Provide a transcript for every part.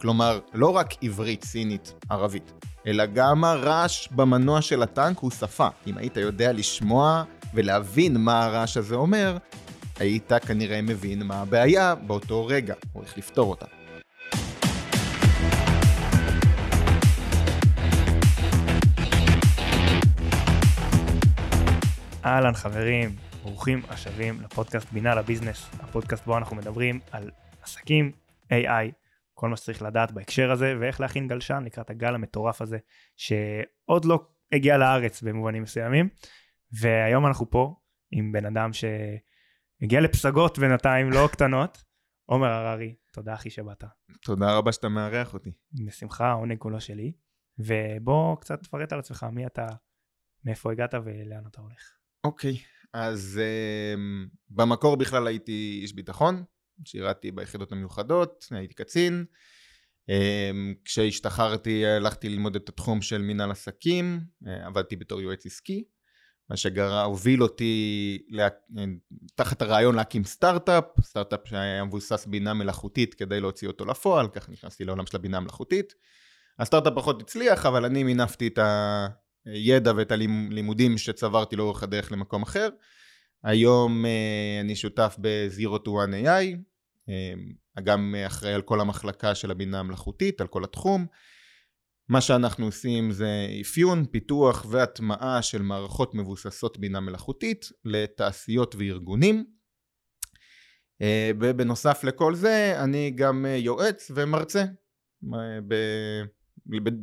כלומר, לא רק עברית, סינית, ערבית, אלא גם הרעש במנוע של הטנק הוא שפה. אם היית יודע לשמוע ולהבין מה הרעש הזה אומר, היית כנראה מבין מה הבעיה באותו רגע, או איך לפתור אותה. אהלן חברים, ברוכים השבים לפודקאסט בינה לביזנס, הפודקאסט בו אנחנו מדברים על עסקים, AI, כל מה שצריך לדעת בהקשר הזה, ואיך להכין גלשן לקראת הגל המטורף הזה, שעוד לא הגיע לארץ במובנים מסוימים, והיום אנחנו פה עם בן אדם שהגיע לפסגות בינתיים לא קטנות, עומר הררי, תודה אחי שבאת. תודה רבה שאתה מארח אותי. בשמחה, העונג כולו שלי, ובוא קצת תפרט על עצמך, מי אתה, מאיפה הגעת ולאן אתה הולך. אוקיי, אז um, במקור בכלל הייתי איש ביטחון, שירתי ביחידות המיוחדות, הייתי קצין. Um, כשהשתחררתי הלכתי ללמוד את התחום של מנהל עסקים, uh, עבדתי בתור יועץ עסקי, מה שגרה הוביל אותי לה... תחת הרעיון להקים סטארט-אפ, סטארט-אפ שהיה מבוסס בינה מלאכותית כדי להוציא אותו לפועל, כך נכנסתי לעולם של הבינה המלאכותית. הסטארט-אפ פחות הצליח, אבל אני מינפתי את. הידע ואת הלימודים שצברתי לאורך הדרך למקום אחר. היום אה, אני שותף ב-Zero to One AI, אה, גם אחראי על כל המחלקה של הבינה המלאכותית, על כל התחום. מה שאנחנו עושים זה אפיון, פיתוח והטמעה של מערכות מבוססות בינה מלאכותית לתעשיות וארגונים. אה, ובנוסף לכל זה אני גם יועץ ומרצה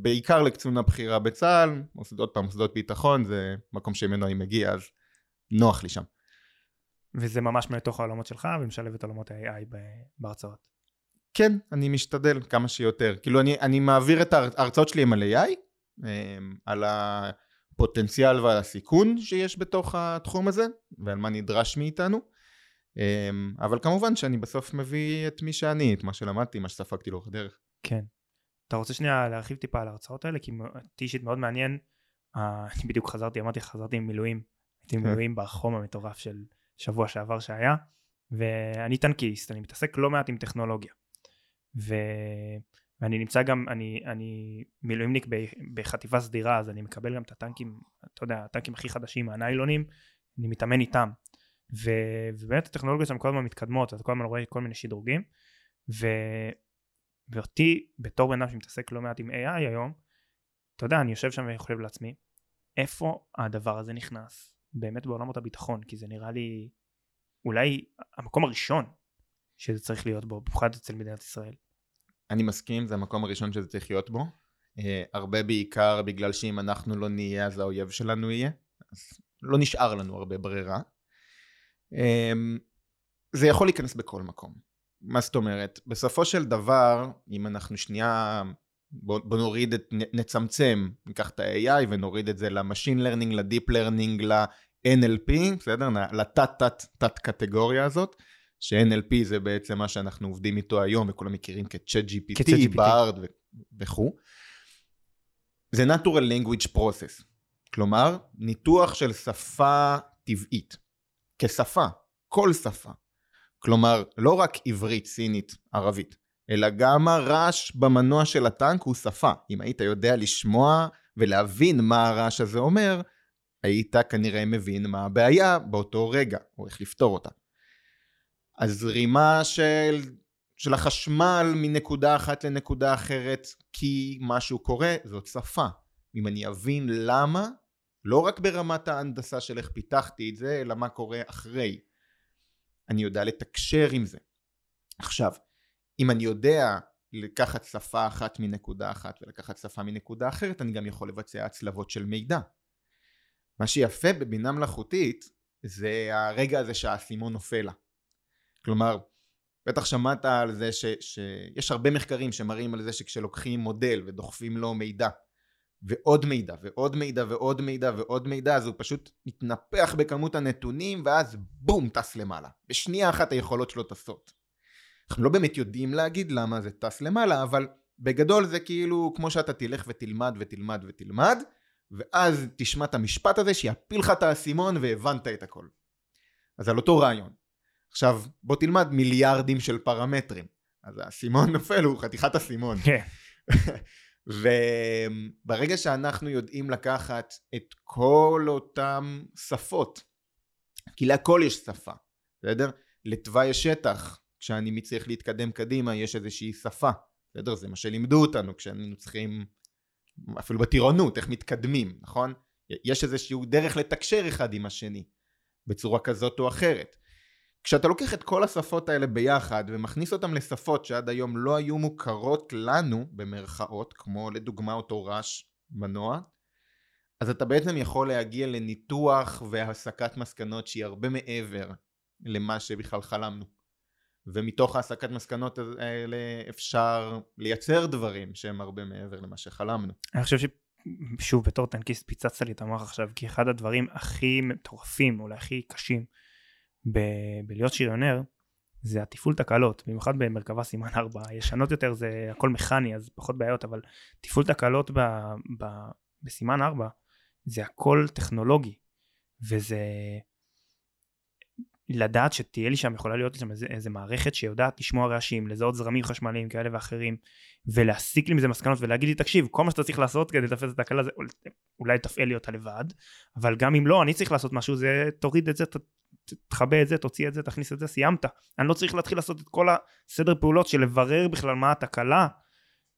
בעיקר לקצונה בכירה בצה"ל, עוד פעם מוסדות ביטחון, זה מקום שממנו אני מגיע, אז נוח לי שם. וזה ממש מתוך העולמות שלך, ומשלב את עולמות ה-AI בהרצאות. כן, אני משתדל כמה שיותר. כאילו, אני, אני מעביר את ההרצאות שלי עם על AI, אמ, על הפוטנציאל ועל הסיכון שיש בתוך התחום הזה, ועל מה נדרש מאיתנו. אמ, אבל כמובן שאני בסוף מביא את מי שאני, את מה שלמדתי, מה שספגתי לאורך הדרך. כן. אתה רוצה שנייה להרחיב טיפה על ההרצאות האלה? כי אותי אישית מאוד מעניין. אה, אני בדיוק חזרתי, אמרתי חזרתי עם מילואים. הייתי כן. מילואים בחום המטורף של שבוע שעבר שהיה. ואני טנקיסט, אני מתעסק לא מעט עם טכנולוגיה. ו... ואני נמצא גם, אני, אני מילואימניק בחטיבה סדירה, אז אני מקבל גם את הטנקים, אתה יודע, הטנקים הכי חדשים, הניילונים, אני מתאמן איתם. ו... ובאמת הטכנולוגיות שם כל הזמן מתקדמות, אתה כל הזמן רואה כל מיני שדרוגים. ו... ואותי בתור בן אדם שמתעסק לא מעט עם AI היום, אתה יודע, אני יושב שם וחושב לעצמי, איפה הדבר הזה נכנס באמת בעולמות הביטחון, כי זה נראה לי אולי המקום הראשון שזה צריך להיות בו, במיוחד אצל מדינת ישראל. אני מסכים, זה המקום הראשון שזה צריך להיות בו. Uh, הרבה בעיקר בגלל שאם אנחנו לא נהיה אז האויב שלנו יהיה, אז לא נשאר לנו הרבה ברירה. Uh, זה יכול להיכנס בכל מקום. מה זאת אומרת? בסופו של דבר, אם אנחנו שנייה, בוא, בוא נוריד את, נצמצם, ניקח את ה-AI ונוריד את זה ל-Machine Learning, ל-Deep Learning, ל-NLP, בסדר? לתת תת תת קטגוריה הזאת, ש-NLP זה בעצם מה שאנחנו עובדים איתו היום, וכולם מכירים כ-Chat GPT, BARD וכו'. זה Natural Language Process, כלומר, ניתוח של שפה טבעית, כשפה, כל שפה. כלומר, לא רק עברית, סינית, ערבית, אלא גם הרעש במנוע של הטנק הוא שפה. אם היית יודע לשמוע ולהבין מה הרעש הזה אומר, היית כנראה מבין מה הבעיה באותו רגע, או איך לפתור אותה. הזרימה של, של החשמל מנקודה אחת לנקודה אחרת כי משהו קורה, זאת שפה. אם אני אבין למה, לא רק ברמת ההנדסה של איך פיתחתי את זה, אלא מה קורה אחרי. אני יודע לתקשר עם זה. עכשיו, אם אני יודע לקחת שפה אחת מנקודה אחת ולקחת שפה מנקודה אחרת, אני גם יכול לבצע הצלבות של מידע. מה שיפה בבינה מלאכותית זה הרגע הזה שהאסימון נופל לה. כלומר, בטח שמעת על זה ש, שיש הרבה מחקרים שמראים על זה שכשלוקחים מודל ודוחפים לו מידע ועוד מידע ועוד מידע ועוד מידע ועוד מידע אז הוא פשוט מתנפח בכמות הנתונים ואז בום טס למעלה בשנייה אחת היכולות שלו טסות אנחנו לא באמת יודעים להגיד למה זה טס למעלה אבל בגדול זה כאילו כמו שאתה תלך ותלמד ותלמד ותלמד ואז תשמע את המשפט הזה שיפיל לך את האסימון והבנת את הכל אז על אותו רעיון עכשיו בוא תלמד מיליארדים של פרמטרים אז האסימון נופל הוא חתיכת אסימון. כן. וברגע שאנחנו יודעים לקחת את כל אותם שפות, כי להכל יש שפה, בסדר? לתוואי השטח, כשאני צריך להתקדם קדימה, יש איזושהי שפה, בסדר? זה מה שלימדו אותנו כשאנחנו צריכים, אפילו בטירונות, איך מתקדמים, נכון? יש איזושהי דרך לתקשר אחד עם השני, בצורה כזאת או אחרת. כשאתה לוקח את כל השפות האלה ביחד ומכניס אותן לשפות שעד היום לא היו מוכרות לנו במרכאות כמו לדוגמה אותו רעש מנוע אז אתה בעצם יכול להגיע לניתוח והסקת מסקנות שהיא הרבה מעבר למה שבכלל חלמנו ומתוך ההסקת מסקנות האלה אפשר לייצר דברים שהם הרבה מעבר למה שחלמנו. אני חושב ששוב בתור טנקיסט פיצצת לי את המוח עכשיו כי אחד הדברים הכי מטורפים אולי הכי קשים ב- בלהיות שריונר זה התפעול תקלות, במיוחד במרכבה סימן 4, ישנות יותר זה הכל מכני אז פחות בעיות, אבל תפעול תקלות ב, ב, בסימן 4 זה הכל טכנולוגי, וזה לדעת שתהיה לי שם, יכולה להיות שם איזה, איזה מערכת שיודעת לשמוע רעשים, לזהות זרמים חשמליים כאלה ואחרים, ולהסיק לי מזה מסקנות ולהגיד לי תקשיב, כל מה שאתה צריך לעשות כדי לתפס את התקלה זה אולי תפעל לי אותה לבד, אבל גם אם לא, אני צריך לעשות משהו, זה תוריד את זה, תכבה את זה, תוציא את זה, תכניס את זה, סיימת. אני לא צריך להתחיל לעשות את כל הסדר פעולות של לברר בכלל מה התקלה.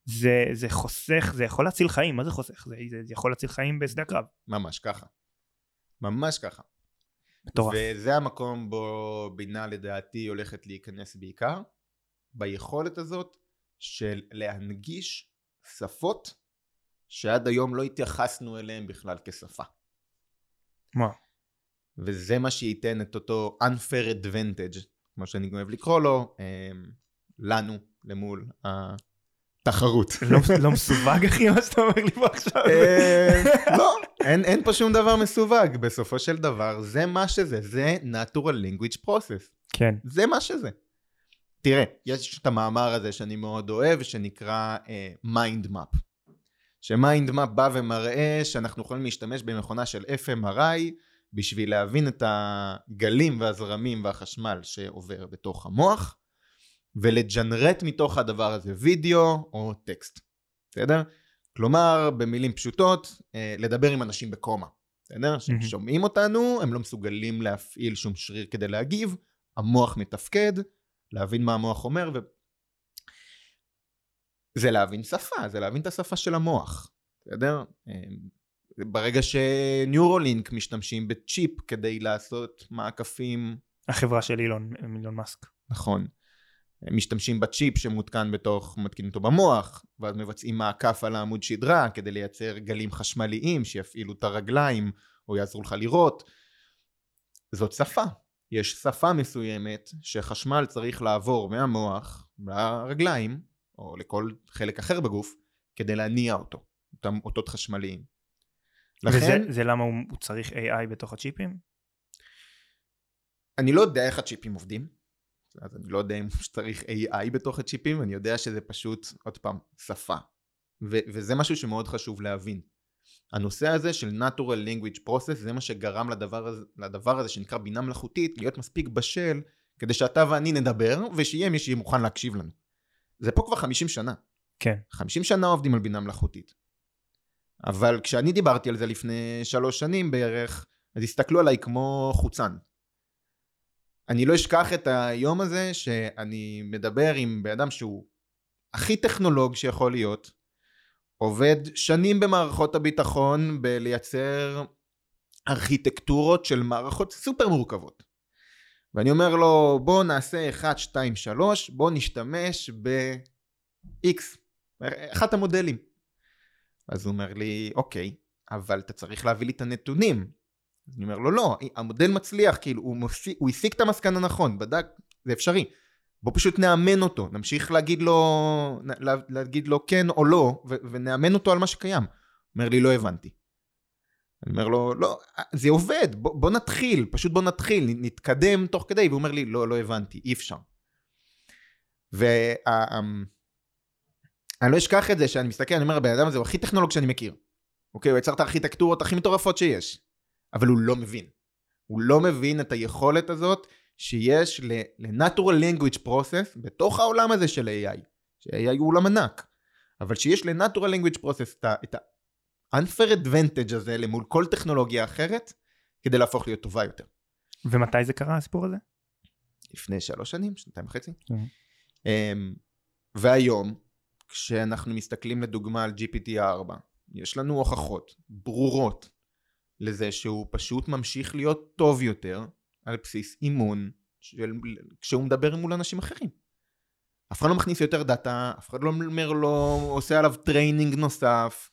זה, זה חוסך, זה יכול להציל חיים, מה זה חוסך? זה, זה, זה יכול להציל חיים בשדה הקרב. ממש ככה. ממש ככה. מטורף. וזה המקום בו בינה לדעתי הולכת להיכנס בעיקר, ביכולת הזאת של להנגיש שפות שעד היום לא התייחסנו אליהן בכלל כשפה. מה? וזה מה שייתן את אותו unfair advantage, כמו שאני אוהב לקרוא לו, אמ, לנו למול התחרות. לא, לא מסווג אחי מה שאתה אומר לי פה עכשיו? אמ, לא, אין, אין פה שום דבר מסווג, בסופו של דבר זה מה שזה, זה natural language process. כן. זה מה שזה. תראה, יש את המאמר הזה שאני מאוד אוהב, שנקרא uh, mind map. ש mind map בא ומראה שאנחנו יכולים להשתמש במכונה של FMRI בשביל להבין את הגלים והזרמים והחשמל שעובר בתוך המוח ולג'נרט מתוך הדבר הזה וידאו או טקסט, בסדר? כלומר במילים פשוטות אה, לדבר עם אנשים בקומה, בסדר? שהם שומעים אותנו הם לא מסוגלים להפעיל שום שריר כדי להגיב, המוח מתפקד, להבין מה המוח אומר ו... זה להבין שפה, זה להבין את השפה של המוח, בסדר? אה, ברגע שניורולינק משתמשים בצ'יפ כדי לעשות מעקפים. החברה של אילון, אילון מאסק. נכון. משתמשים בצ'יפ שמותקן בתוך, מתקינים אותו במוח, ואז מבצעים מעקף על העמוד שדרה כדי לייצר גלים חשמליים שיפעילו את הרגליים או יעזרו לך לראות. זאת שפה. יש שפה מסוימת שחשמל צריך לעבור מהמוח לרגליים, או לכל חלק אחר בגוף, כדי להניע אותו, אותם אותות חשמליים. לכן... וזה זה למה הוא צריך AI בתוך הצ'יפים? אני לא יודע איך הצ'יפים עובדים. אז אני לא יודע אם צריך AI בתוך הצ'יפים, אני יודע שזה פשוט, עוד פעם, שפה. ו- וזה משהו שמאוד חשוב להבין. הנושא הזה של Natural Language Process זה מה שגרם לדבר הזה, לדבר הזה שנקרא בינה מלאכותית להיות מספיק בשל כדי שאתה ואני נדבר ושיהיה מי שיהיה מוכן להקשיב לנו. זה פה כבר 50 שנה. כן. 50 שנה עובדים על בינה מלאכותית. אבל כשאני דיברתי על זה לפני שלוש שנים בערך, אז הסתכלו עליי כמו חוצן. אני לא אשכח את היום הזה שאני מדבר עם בן אדם שהוא הכי טכנולוג שיכול להיות, עובד שנים במערכות הביטחון בלייצר ארכיטקטורות של מערכות סופר מורכבות. ואני אומר לו בוא נעשה 1, 2, 3, בוא נשתמש ב-X, אחת המודלים. אז הוא אומר לי, אוקיי, אבל אתה צריך להביא לי את הנתונים. אז אני אומר לו, לא, המודל מצליח, כאילו, הוא, מוסיק, הוא הסיק את המסקנה נכון, בדק, זה אפשרי. בוא פשוט נאמן אותו, נמשיך להגיד לו, לה, להגיד לו כן או לא, ו, ונאמן אותו על מה שקיים. אומר לי, לא הבנתי. אני אומר לו, לא, זה עובד, בוא, בוא נתחיל, פשוט בוא נתחיל, נתקדם תוך כדי, והוא אומר לי, לא, לא הבנתי, אי אפשר. וה... אני לא אשכח את זה שאני מסתכל, אני אומר, הבן אדם הזה הוא הכי טכנולוג שאני מכיר. אוקיי, הוא יצר את הארכיטקטורות הכי מטורפות שיש. אבל הוא לא מבין. הוא לא מבין את היכולת הזאת שיש ל-Natural Language Process בתוך העולם הזה של AI, ש-AI הוא עולם ענק, אבל שיש ל-Natural Language Process את ה-unfair advantage הזה למול כל טכנולוגיה אחרת, כדי להפוך להיות טובה יותר. ומתי זה קרה הסיפור הזה? לפני שלוש שנים, שנתיים וחצי. Mhm. אמ, והיום, כשאנחנו מסתכלים לדוגמה על GPT-4, יש לנו הוכחות ברורות לזה שהוא פשוט ממשיך להיות טוב יותר על בסיס אימון של, כשהוא מדבר מול אנשים אחרים. אף אחד לא מכניס יותר דאטה, אף אחד לא אומר לו, עושה עליו training נוסף.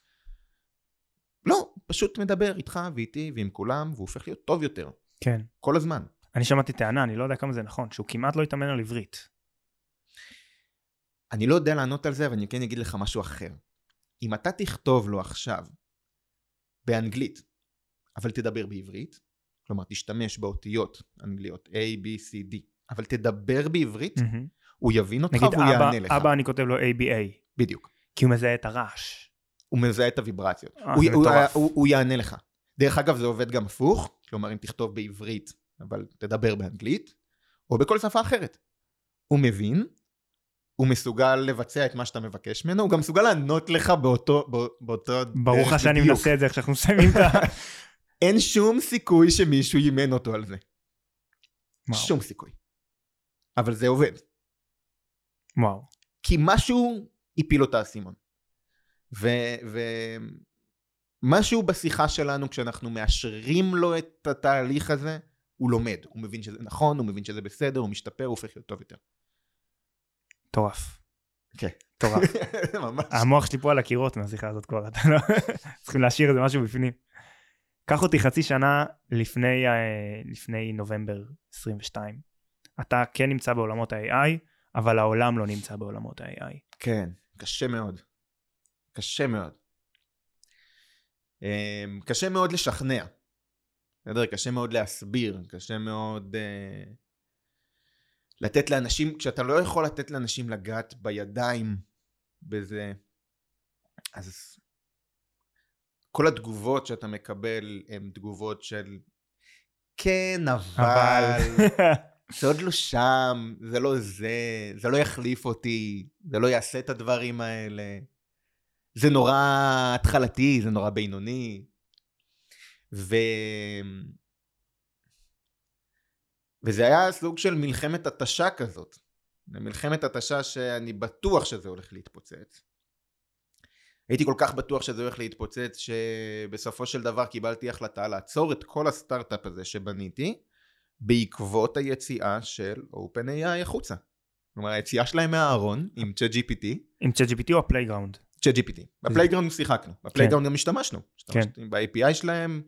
לא, פשוט מדבר איתך ואיתי ועם כולם, והוא הופך להיות טוב יותר, כן. כל הזמן. אני שמעתי טענה, אני לא יודע כמה זה נכון, שהוא כמעט לא התאמן על עברית. אני לא יודע לענות על זה, אבל אני כן אגיד לך משהו אחר. אם אתה תכתוב לו עכשיו באנגלית, אבל תדבר בעברית, כלומר תשתמש באותיות אנגליות A, B, C, D, אבל תדבר בעברית, מהמם. הוא יבין אותך נגיד והוא אבא, יענה לך. אבא אני כותב לו ABA, בדיוק. כי הוא מזהה את הרעש. הוא מזהה את הוויברציות. אה, הוא, הוא. הוא, הוא יענה לך. דרך אגב, זה עובד גם הפוך, כלומר אם תכתוב בעברית, אבל תדבר באנגלית, או בכל שפה אחרת. הוא מבין, הוא מסוגל לבצע את מה שאתה מבקש ממנו, הוא גם מסוגל לענות לך באותו, בא- באותו ברור דרך לך שאני. מנסה את זה איך שאנחנו מסיימים את ה... אין שום סיכוי שמישהו אימן אותו על זה. וואו. שום סיכוי. אבל זה עובד. וואו. כי משהו הפיל לו את האסימון. ומשהו בשיחה שלנו כשאנחנו מאשרים לו את התהליך הזה, הוא לומד. הוא מבין שזה נכון, הוא מבין שזה בסדר, הוא משתפר, הוא הופך להיות טוב יותר. מטורף. כן. מטורף. ממש. המוח שלי פה על הקירות מהשיחה הזאת כבר, לא... צריכים להשאיר איזה משהו בפנים. קח אותי חצי שנה לפני, אה, לפני נובמבר 22. אתה כן נמצא בעולמות ה-AI, אבל העולם לא נמצא בעולמות ה-AI. כן, קשה מאוד. קשה מאוד. אמ, קשה מאוד לשכנע. בסדר? קשה מאוד להסביר, קשה מאוד uh, לתת לאנשים, כשאתה לא יכול לתת לאנשים לגעת בידיים בזה, אז כל התגובות שאתה מקבל הן תגובות של כן, אבל. זה עוד לא שם, זה לא זה, זה לא יחליף אותי, זה לא יעשה את הדברים האלה. זה נורא התחלתי, זה נורא בינוני. ו... וזה היה סוג של מלחמת התשה כזאת. מלחמת התשה שאני בטוח שזה הולך להתפוצץ. הייתי כל כך בטוח שזה הולך להתפוצץ, שבסופו של דבר קיבלתי החלטה לעצור את כל הסטארט-אפ הזה שבניתי, בעקבות היציאה של OpenAI החוצה. כלומר, היציאה שלהם מהארון עם ChatGPT, עם ChatGPT או ה playground? ChatGPT. ב playground שיחקנו, ב playground גם השתמשנו. כן. ב-API שלהם,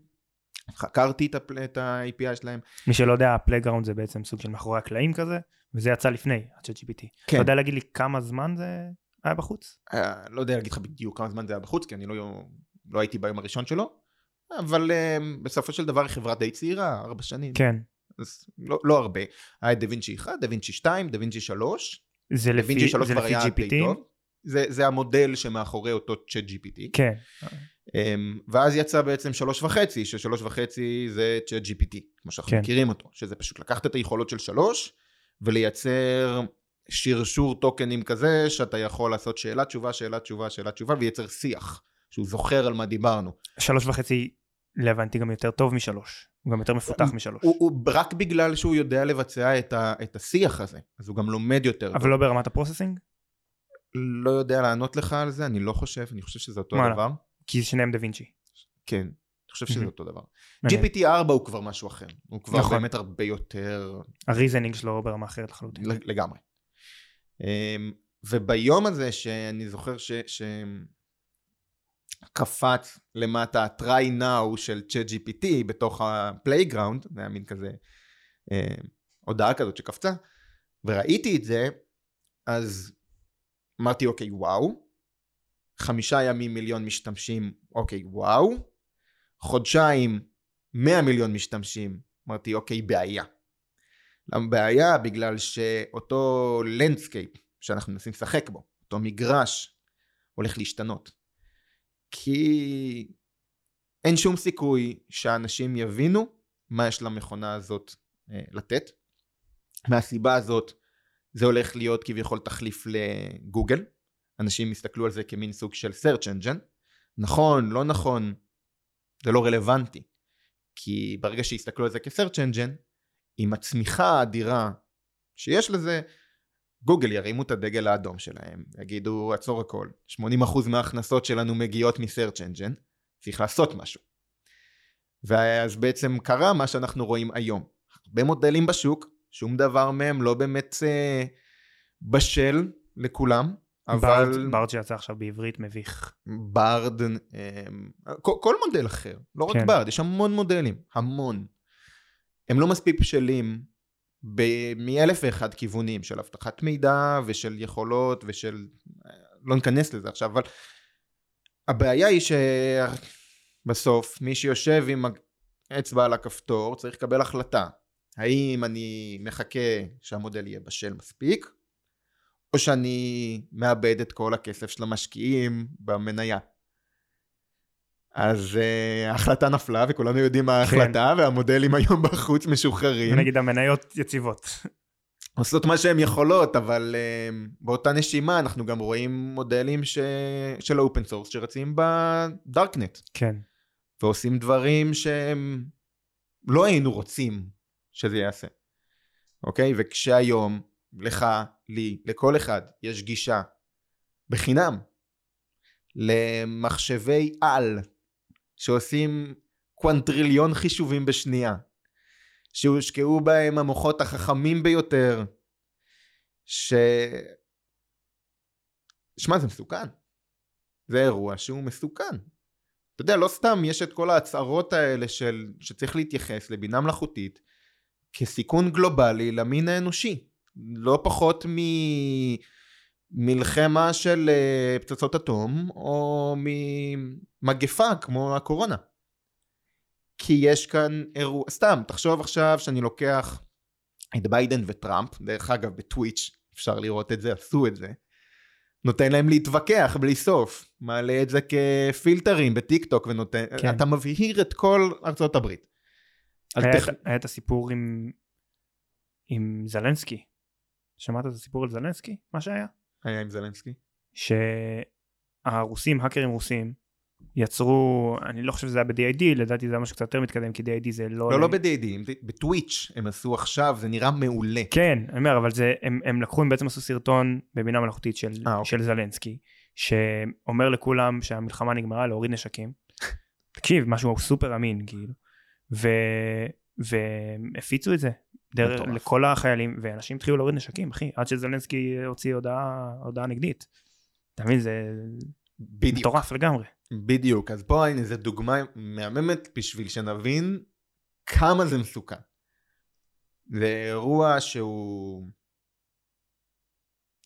חקרתי את ה-API שלהם. מי שלא יודע, ה playground זה בעצם סוג של מאחורי הקלעים כזה, וזה יצא לפני ה-ChatGPT. כן. אתה יודע להגיד לי כמה זמן זה היה בחוץ? אה, לא יודע להגיד לך בדיוק כמה זמן זה היה בחוץ, כי אני לא, לא הייתי ביום הראשון שלו, אבל אה, בסופו של דבר היא חברה די צעירה, ארבע שנים. כן. אז לא, לא הרבה. היה דה וינצ'י 1, דה וינצ'י 2, דה וינצ'י 3. זה לפי, וינצ'י 3 זה כבר לפי היה די GPT? טוב. זה, זה המודל שמאחורי אותו צ'אט GPT. כן. אמ, ואז יצא בעצם שלוש וחצי, ששלוש וחצי זה צ'אט GPT, כמו שאנחנו כן. מכירים אותו, שזה פשוט לקחת את היכולות של שלוש ולייצר שרשור טוקנים כזה, שאתה יכול לעשות שאלה תשובה, שאלה תשובה, שאלה תשובה, וייצר שיח, שהוא זוכר על מה דיברנו. שלוש וחצי, להבנתי גם יותר טוב משלוש. הוא גם יותר מפותח משלוש. הוא, הוא רק בגלל שהוא יודע לבצע את, ה, את השיח הזה, אז הוא גם לומד יותר. אבל לא ברמת ה processing? לא יודע לענות לך על זה, אני לא חושב, אני חושב שזה אותו וואלה. דבר. כי שניהם דה וינצ'י. כן, אני חושב שזה. אותו דבר. מעניין. GPT-4 הוא כבר משהו אחר, הוא כבר נכון. באמת הרבה יותר ה reasoning שלו ברמה אחרת לחלוטין. לגמרי. אמ, וביום הזה שאני זוכר ש... ש... למטה ה-try now של ChatGPT בתוך ה playground, זה היה מין כזה אה, הודעה כזאת שקפצה, וראיתי את זה, אז אמרתי אוקיי וואו, חמישה ימים מיליון משתמשים, אוקיי וואו, חודשיים 100 מיליון משתמשים, אמרתי אוקיי בעיה. למה בעיה? בגלל שאותו landscape שאנחנו מנסים לשחק בו, אותו מגרש, הולך להשתנות. כי אין שום סיכוי שאנשים יבינו מה יש למכונה הזאת אה, לתת. מהסיבה הזאת זה הולך להיות כביכול תחליף לגוגל. אנשים יסתכלו על זה כמין סוג של search engine. נכון, לא נכון, זה לא רלוונטי. כי ברגע שיסתכלו על זה כ-search engine, עם הצמיחה האדירה שיש לזה, גוגל ירימו את הדגל האדום שלהם, יגידו עצור הכל, 80% מההכנסות שלנו מגיעות מ-search engine, צריך לעשות משהו. ואז בעצם קרה מה שאנחנו רואים היום. הרבה מודלים בשוק, שום דבר מהם לא באמת אה, בשל לכולם, אבל... ברד שיצא עכשיו בעברית מביך. ברד, אה, כל, כל מודל אחר, לא רק כן. ברד, יש המון מודלים, המון. הם לא מספיק בשלים מאלף ואחד כיוונים של אבטחת מידע ושל יכולות ושל... לא ניכנס לזה עכשיו, אבל הבעיה היא שבסוף מי שיושב עם האצבע על הכפתור צריך לקבל החלטה. האם אני מחכה שהמודל יהיה בשל מספיק, או שאני מאבד את כל הכסף של המשקיעים במניה. אז אה, ההחלטה נפלה וכולנו יודעים מה ההחלטה כן. והמודלים היום בחוץ משוחררים. נגיד המניות יציבות. עושות מה שהן יכולות אבל אה, באותה נשימה אנחנו גם רואים מודלים ש... של open source שרצים בדארקנט. כן. ועושים דברים שהם לא היינו רוצים שזה יעשה. אוקיי? וכשהיום לך, לי, לכל אחד יש גישה בחינם למחשבי על שעושים קוונטריליון חישובים בשנייה, שהושקעו בהם המוחות החכמים ביותר, ש... שמע זה מסוכן. זה אירוע שהוא מסוכן. אתה יודע, לא סתם יש את כל ההצהרות האלה של שצריך להתייחס לבינה מלאכותית כסיכון גלובלי למין האנושי. לא פחות ממלחמה של אה, פצצות אטום או ממגפה כמו הקורונה. כי יש כאן אירוע, סתם, תחשוב עכשיו שאני לוקח את ביידן וטראמפ, דרך אגב בטוויץ' אפשר לראות את זה, עשו את זה, נותן להם להתווכח בלי סוף, מעלה את זה כפילטרים בטיק טוק ונותן, כן. אתה מבהיר את כל ארצות הברית. היה, תח... היה את הסיפור עם, עם זלנסקי, שמעת את הסיפור על זלנסקי? מה שהיה? היה עם זלנסקי? שהרוסים, האקרים רוסים, יצרו, אני לא חושב שזה היה ב-DID, לדעתי זה היה משהו קצת יותר מתקדם, כי DID זה לא... לא, לא ב-DID, בטוויץ' הם עשו עכשיו, זה נראה מעולה. כן, אני אומר, אבל זה, הם, הם לקחו, הם בעצם עשו סרטון בבינה מלאכותית של, 아, אה, אוקיי. של זלנסקי, שאומר לכולם שהמלחמה נגמרה, להוריד נשקים. תקשיב, משהו סופר אמין, כאילו. ו... והפיצו את זה דרך, לכל החיילים, ואנשים התחילו להוריד נשקים, אחי, עד שזלנסקי הוציא הודעה, הודעה נגדית. אתה מבין, זה בדיוק. מטורף לגמרי. בדיוק, אז פה הנה זו דוגמה מהממת בשביל שנבין כמה זה מסוכן. זה אירוע שהוא...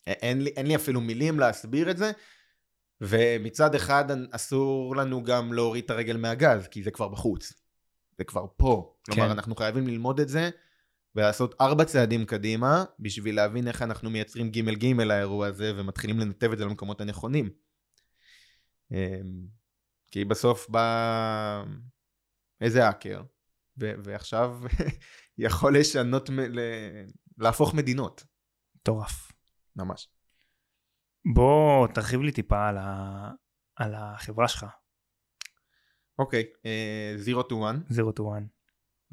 אין לי, אין לי אפילו מילים להסביר את זה, ומצד אחד אסור לנו גם להוריד את הרגל מהגז, כי זה כבר בחוץ. זה כבר פה. כלומר, כן. אנחנו חייבים ללמוד את זה ולעשות ארבע צעדים קדימה בשביל להבין איך אנחנו מייצרים גימל גימל לאירוע הזה ומתחילים לנתב את זה למקומות הנכונים. אמ, כי בסוף בא איזה האקר, ו- ועכשיו יכול לשנות, ל- להפוך מדינות. מטורף. ממש. בוא תרחיב לי טיפה על, ה... על החברה שלך. אוקיי, אה, Zero to One. Zero to One.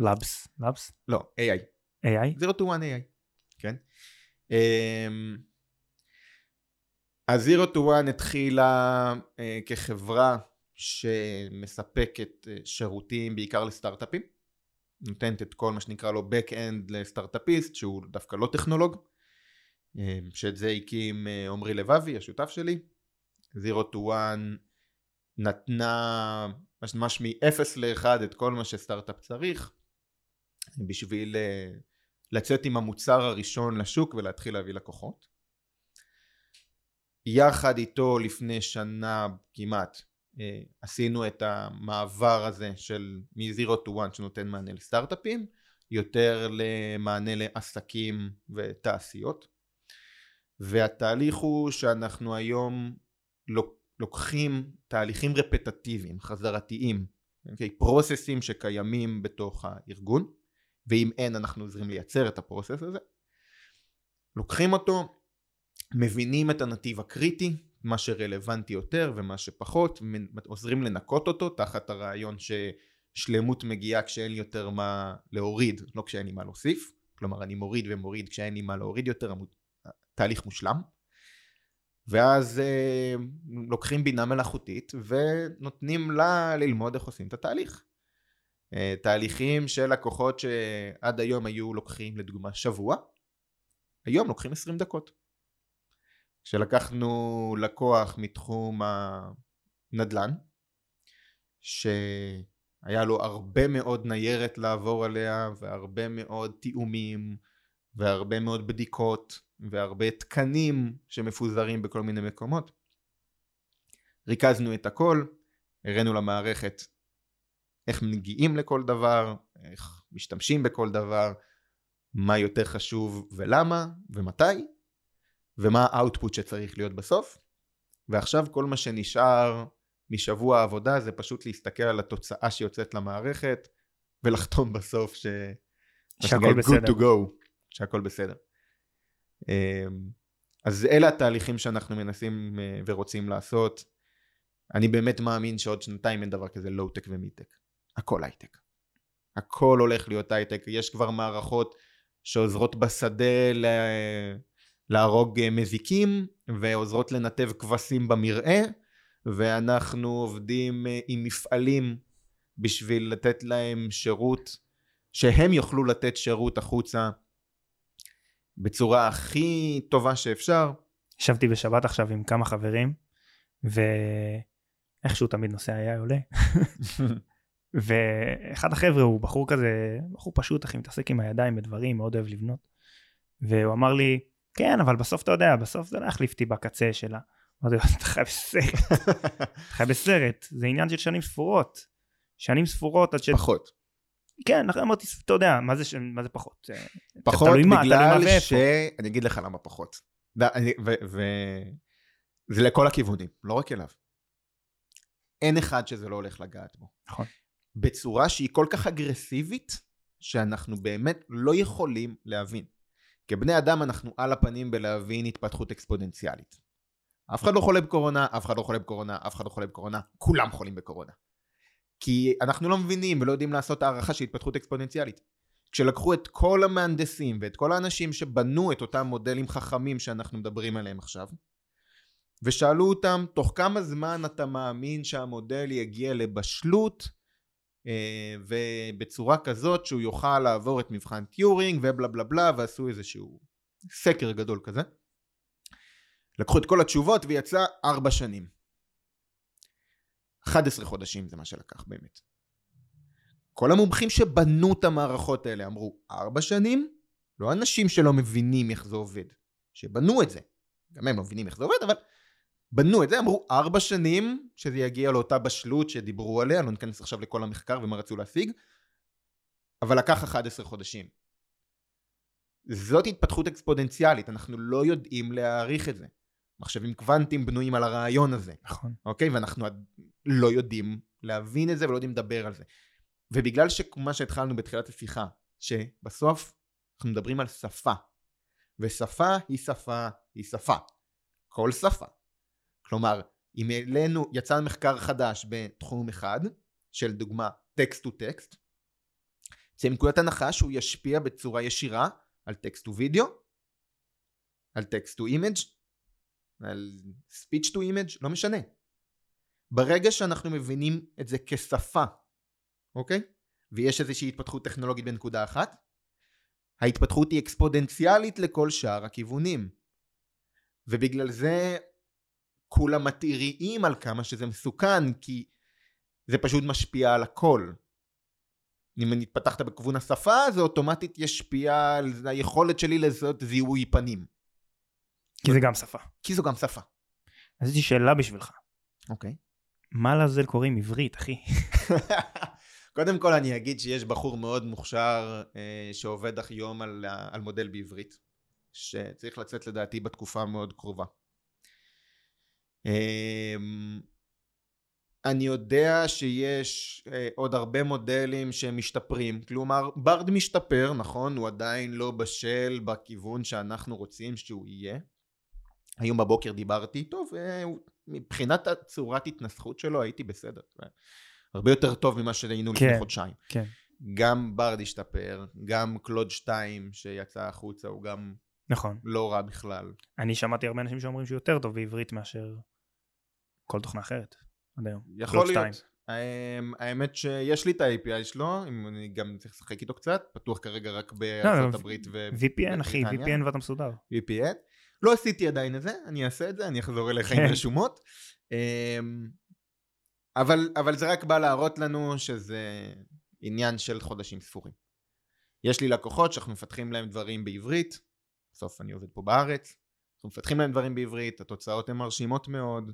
Labs. Labs? לא, AI. AI? Zero to One AI, כן. אמ, אז Zero to One התחילה uh, כחברה שמספקת uh, שירותים בעיקר לסטארט-אפים. נותנת את כל מה שנקרא לו Back-End לסטארט-אפיסט שהוא דווקא לא טכנולוג. Uh, שאת זה הקים עמרי uh, לבבי השותף שלי. Zero to One נתנה ממש מ-0 ל-1 את כל מה שסטארט-אפ צריך בשביל אה, לצאת עם המוצר הראשון לשוק ולהתחיל להביא לקוחות. יחד איתו לפני שנה כמעט אה, עשינו את המעבר הזה של מ-0 to 1 שנותן מענה לסטארט-אפים יותר למענה לעסקים ותעשיות והתהליך הוא שאנחנו היום לוקחים תהליכים רפטטיביים, חזרתיים, okay, אוקיי? פרוססים שקיימים בתוך הארגון, ואם אין אנחנו עוזרים לייצר את הפרוסס הזה, לוקחים אותו, מבינים את הנתיב הקריטי, מה שרלוונטי יותר ומה שפחות, עוזרים לנקות אותו תחת הרעיון ששלמות מגיעה כשאין יותר מה להוריד, לא כשאין לי מה להוסיף, כלומר אני מוריד ומוריד כשאין לי מה להוריד יותר, תהליך מושלם. ואז אה, לוקחים בינה מלאכותית ונותנים לה ללמוד איך עושים את התהליך. אה, תהליכים של לקוחות שעד היום היו לוקחים לדוגמה שבוע, היום לוקחים 20 דקות. כשלקחנו לקוח מתחום הנדל"ן, שהיה לו הרבה מאוד ניירת לעבור עליה והרבה מאוד תיאומים והרבה מאוד בדיקות והרבה תקנים שמפוזרים בכל מיני מקומות. ריכזנו את הכל, הראינו למערכת איך מגיעים לכל דבר, איך משתמשים בכל דבר, מה יותר חשוב ולמה ומתי, ומה האאוטפוט שצריך להיות בסוף. ועכשיו כל מה שנשאר משבוע העבודה זה פשוט להסתכל על התוצאה שיוצאת למערכת ולחתום בסוף ש... שהכל בסדר. good to go, שהכל בסדר. אמ, אז אלה התהליכים שאנחנו מנסים אה, ורוצים לעשות. אני באמת מאמין שעוד שנתיים אין דבר כזה low-tech ו mid-tech. הכל הייטק. הכל הולך להיות הייטק. יש כבר מערכות שעוזרות בשדה ל... להרוג אה, מזיקים ועוזרות לנתב כבשים במרעה ואנחנו עובדים אה, עם מפעלים בשביל לתת להם שירות שהם יוכלו לתת שירות החוצה בצורה הכי טובה שאפשר. ישבתי בשבת עכשיו עם כמה חברים, ואיכשהו תמיד נוסע היה עולה. ואחד החבר'ה הוא בחור כזה, בחור פשוט, אחי, מתעסק עם הידיים בדברים, מאוד אוהב לבנות. והוא אמר לי, כן, אבל בסוף אתה יודע, בסוף זה לא יחליף אותי בקצה שלה. אמרתי לו, אתה חי בסרט. אתה חי בסרט, זה עניין של שנים ספורות. שנים ספורות עד ש... פחות. כן, אמרתי, אתה יודע, מה זה, מה זה פחות? פחות בגלל ש... אני אגיד לך למה פחות. וזה לכל הכיוונים, לא רק אליו. אין אחד שזה לא הולך לגעת בו. נכון. בצורה שהיא כל כך אגרסיבית, שאנחנו באמת לא יכולים להבין. כבני אדם אנחנו על הפנים בלהבין התפתחות אקספוננציאלית. אף אחד לא חולה בקורונה, אף אחד לא חולה בקורונה, אף אחד לא חולה בקורונה, כולם חולים בקורונה. כי אנחנו לא מבינים ולא יודעים לעשות הערכה של התפתחות אקספוננציאלית. כשלקחו את כל המהנדסים ואת כל האנשים שבנו את אותם מודלים חכמים שאנחנו מדברים עליהם עכשיו, ושאלו אותם תוך כמה זמן אתה מאמין שהמודל יגיע לבשלות אה, ובצורה כזאת שהוא יוכל לעבור את מבחן טיורינג ובלה בלה בלה ועשו איזשהו סקר גדול כזה. לקחו את כל התשובות ויצא ארבע שנים. 11 חודשים זה מה שלקח באמת. כל המומחים שבנו את המערכות האלה אמרו ארבע שנים, לא אנשים שלא מבינים איך זה עובד, שבנו את זה. גם הם לא מבינים איך זה עובד, אבל בנו את זה, אמרו ארבע שנים שזה יגיע לאותה בשלות שדיברו עליה, לא ניכנס עכשיו לכל המחקר ומה רצו להשיג, אבל לקח 11 חודשים. זאת התפתחות אקספוננציאלית, אנחנו לא יודעים להעריך את זה. מחשבים קוונטיים בנויים על הרעיון הזה. נכון. אוקיי? ואנחנו לא יודעים להבין את זה ולא יודעים לדבר על זה. ובגלל שמה שהתחלנו בתחילת השיחה, שבסוף אנחנו מדברים על שפה, ושפה היא שפה היא שפה. כל שפה. כלומר, אם אלינו יצא מחקר חדש בתחום אחד, של דוגמה text to text, זה מנקודת הנחה שהוא ישפיע בצורה ישירה על text to video, על text to image, על speech to image, לא משנה. ברגע שאנחנו מבינים את זה כשפה, אוקיי? ויש איזושהי התפתחות טכנולוגית בנקודה אחת, ההתפתחות היא אקספודנציאלית לכל שאר הכיוונים. ובגלל זה כולם מתריעים על כמה שזה מסוכן, כי זה פשוט משפיע על הכל. אם אני התפתחת בכיוון השפה, זה אוטומטית ישפיע על היכולת שלי לזהות זיהוי פנים. כי זה גם שפה. כי זו גם שפה. אז יש לי שאלה בשבילך. אוקיי. מה לעזל קוראים עברית, אחי? קודם כל אני אגיד שיש בחור מאוד מוכשר אה, שעובד היום על, על מודל בעברית, שצריך לצאת לדעתי בתקופה מאוד קרובה. אה, אני יודע שיש אה, עוד הרבה מודלים שמשתפרים, כלומר ברד משתפר, נכון? הוא עדיין לא בשל בכיוון שאנחנו רוצים שהוא יהיה. היום בבוקר דיברתי איתו ומבחינת הצורת התנסחות שלו הייתי בסדר. הרבה יותר טוב ממה שהיינו כן, לפני חודשיים. כן. גם ברד השתפר, גם קלוד 2 שיצא החוצה הוא גם נכון. לא רע בכלל. אני שמעתי הרבה אנשים שאומרים שהוא יותר טוב בעברית מאשר כל תוכנה אחרת עד היום. יכול להיות. אמ, האמת שיש לי את ה-API שלו, אם אני גם צריך לשחק איתו קצת, פתוח כרגע רק בארצות לא, הברית ו... VPN אחי, VPN ואתה מסודר. VPN. לא עשיתי עדיין את זה, אני אעשה את זה, אני אחזור אליך עם כן. רשומות. אמ, אבל, אבל זה רק בא להראות לנו שזה עניין של חודשים ספורים. יש לי לקוחות שאנחנו מפתחים להם דברים בעברית, בסוף אני עובד פה בארץ, אנחנו מפתחים להם דברים בעברית, התוצאות הן מרשימות מאוד,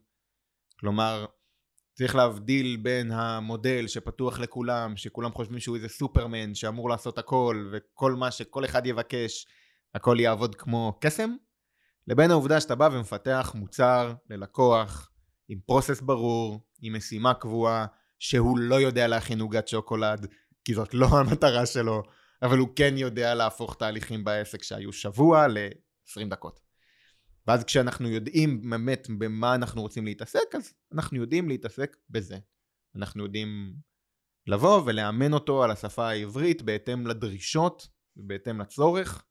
כלומר צריך להבדיל בין המודל שפתוח לכולם, שכולם חושבים שהוא איזה סופרמן שאמור לעשות הכל וכל מה שכל אחד יבקש הכל יעבוד כמו קסם, לבין העובדה שאתה בא ומפתח מוצר ללקוח עם פרוסס ברור, עם משימה קבועה, שהוא לא יודע להכין עוגת שוקולד, כי זאת לא המטרה שלו, אבל הוא כן יודע להפוך תהליכים בעסק שהיו שבוע ל-20 דקות. ואז כשאנחנו יודעים באמת במה אנחנו רוצים להתעסק, אז אנחנו יודעים להתעסק בזה. אנחנו יודעים לבוא ולאמן אותו על השפה העברית בהתאם לדרישות ובהתאם לצורך,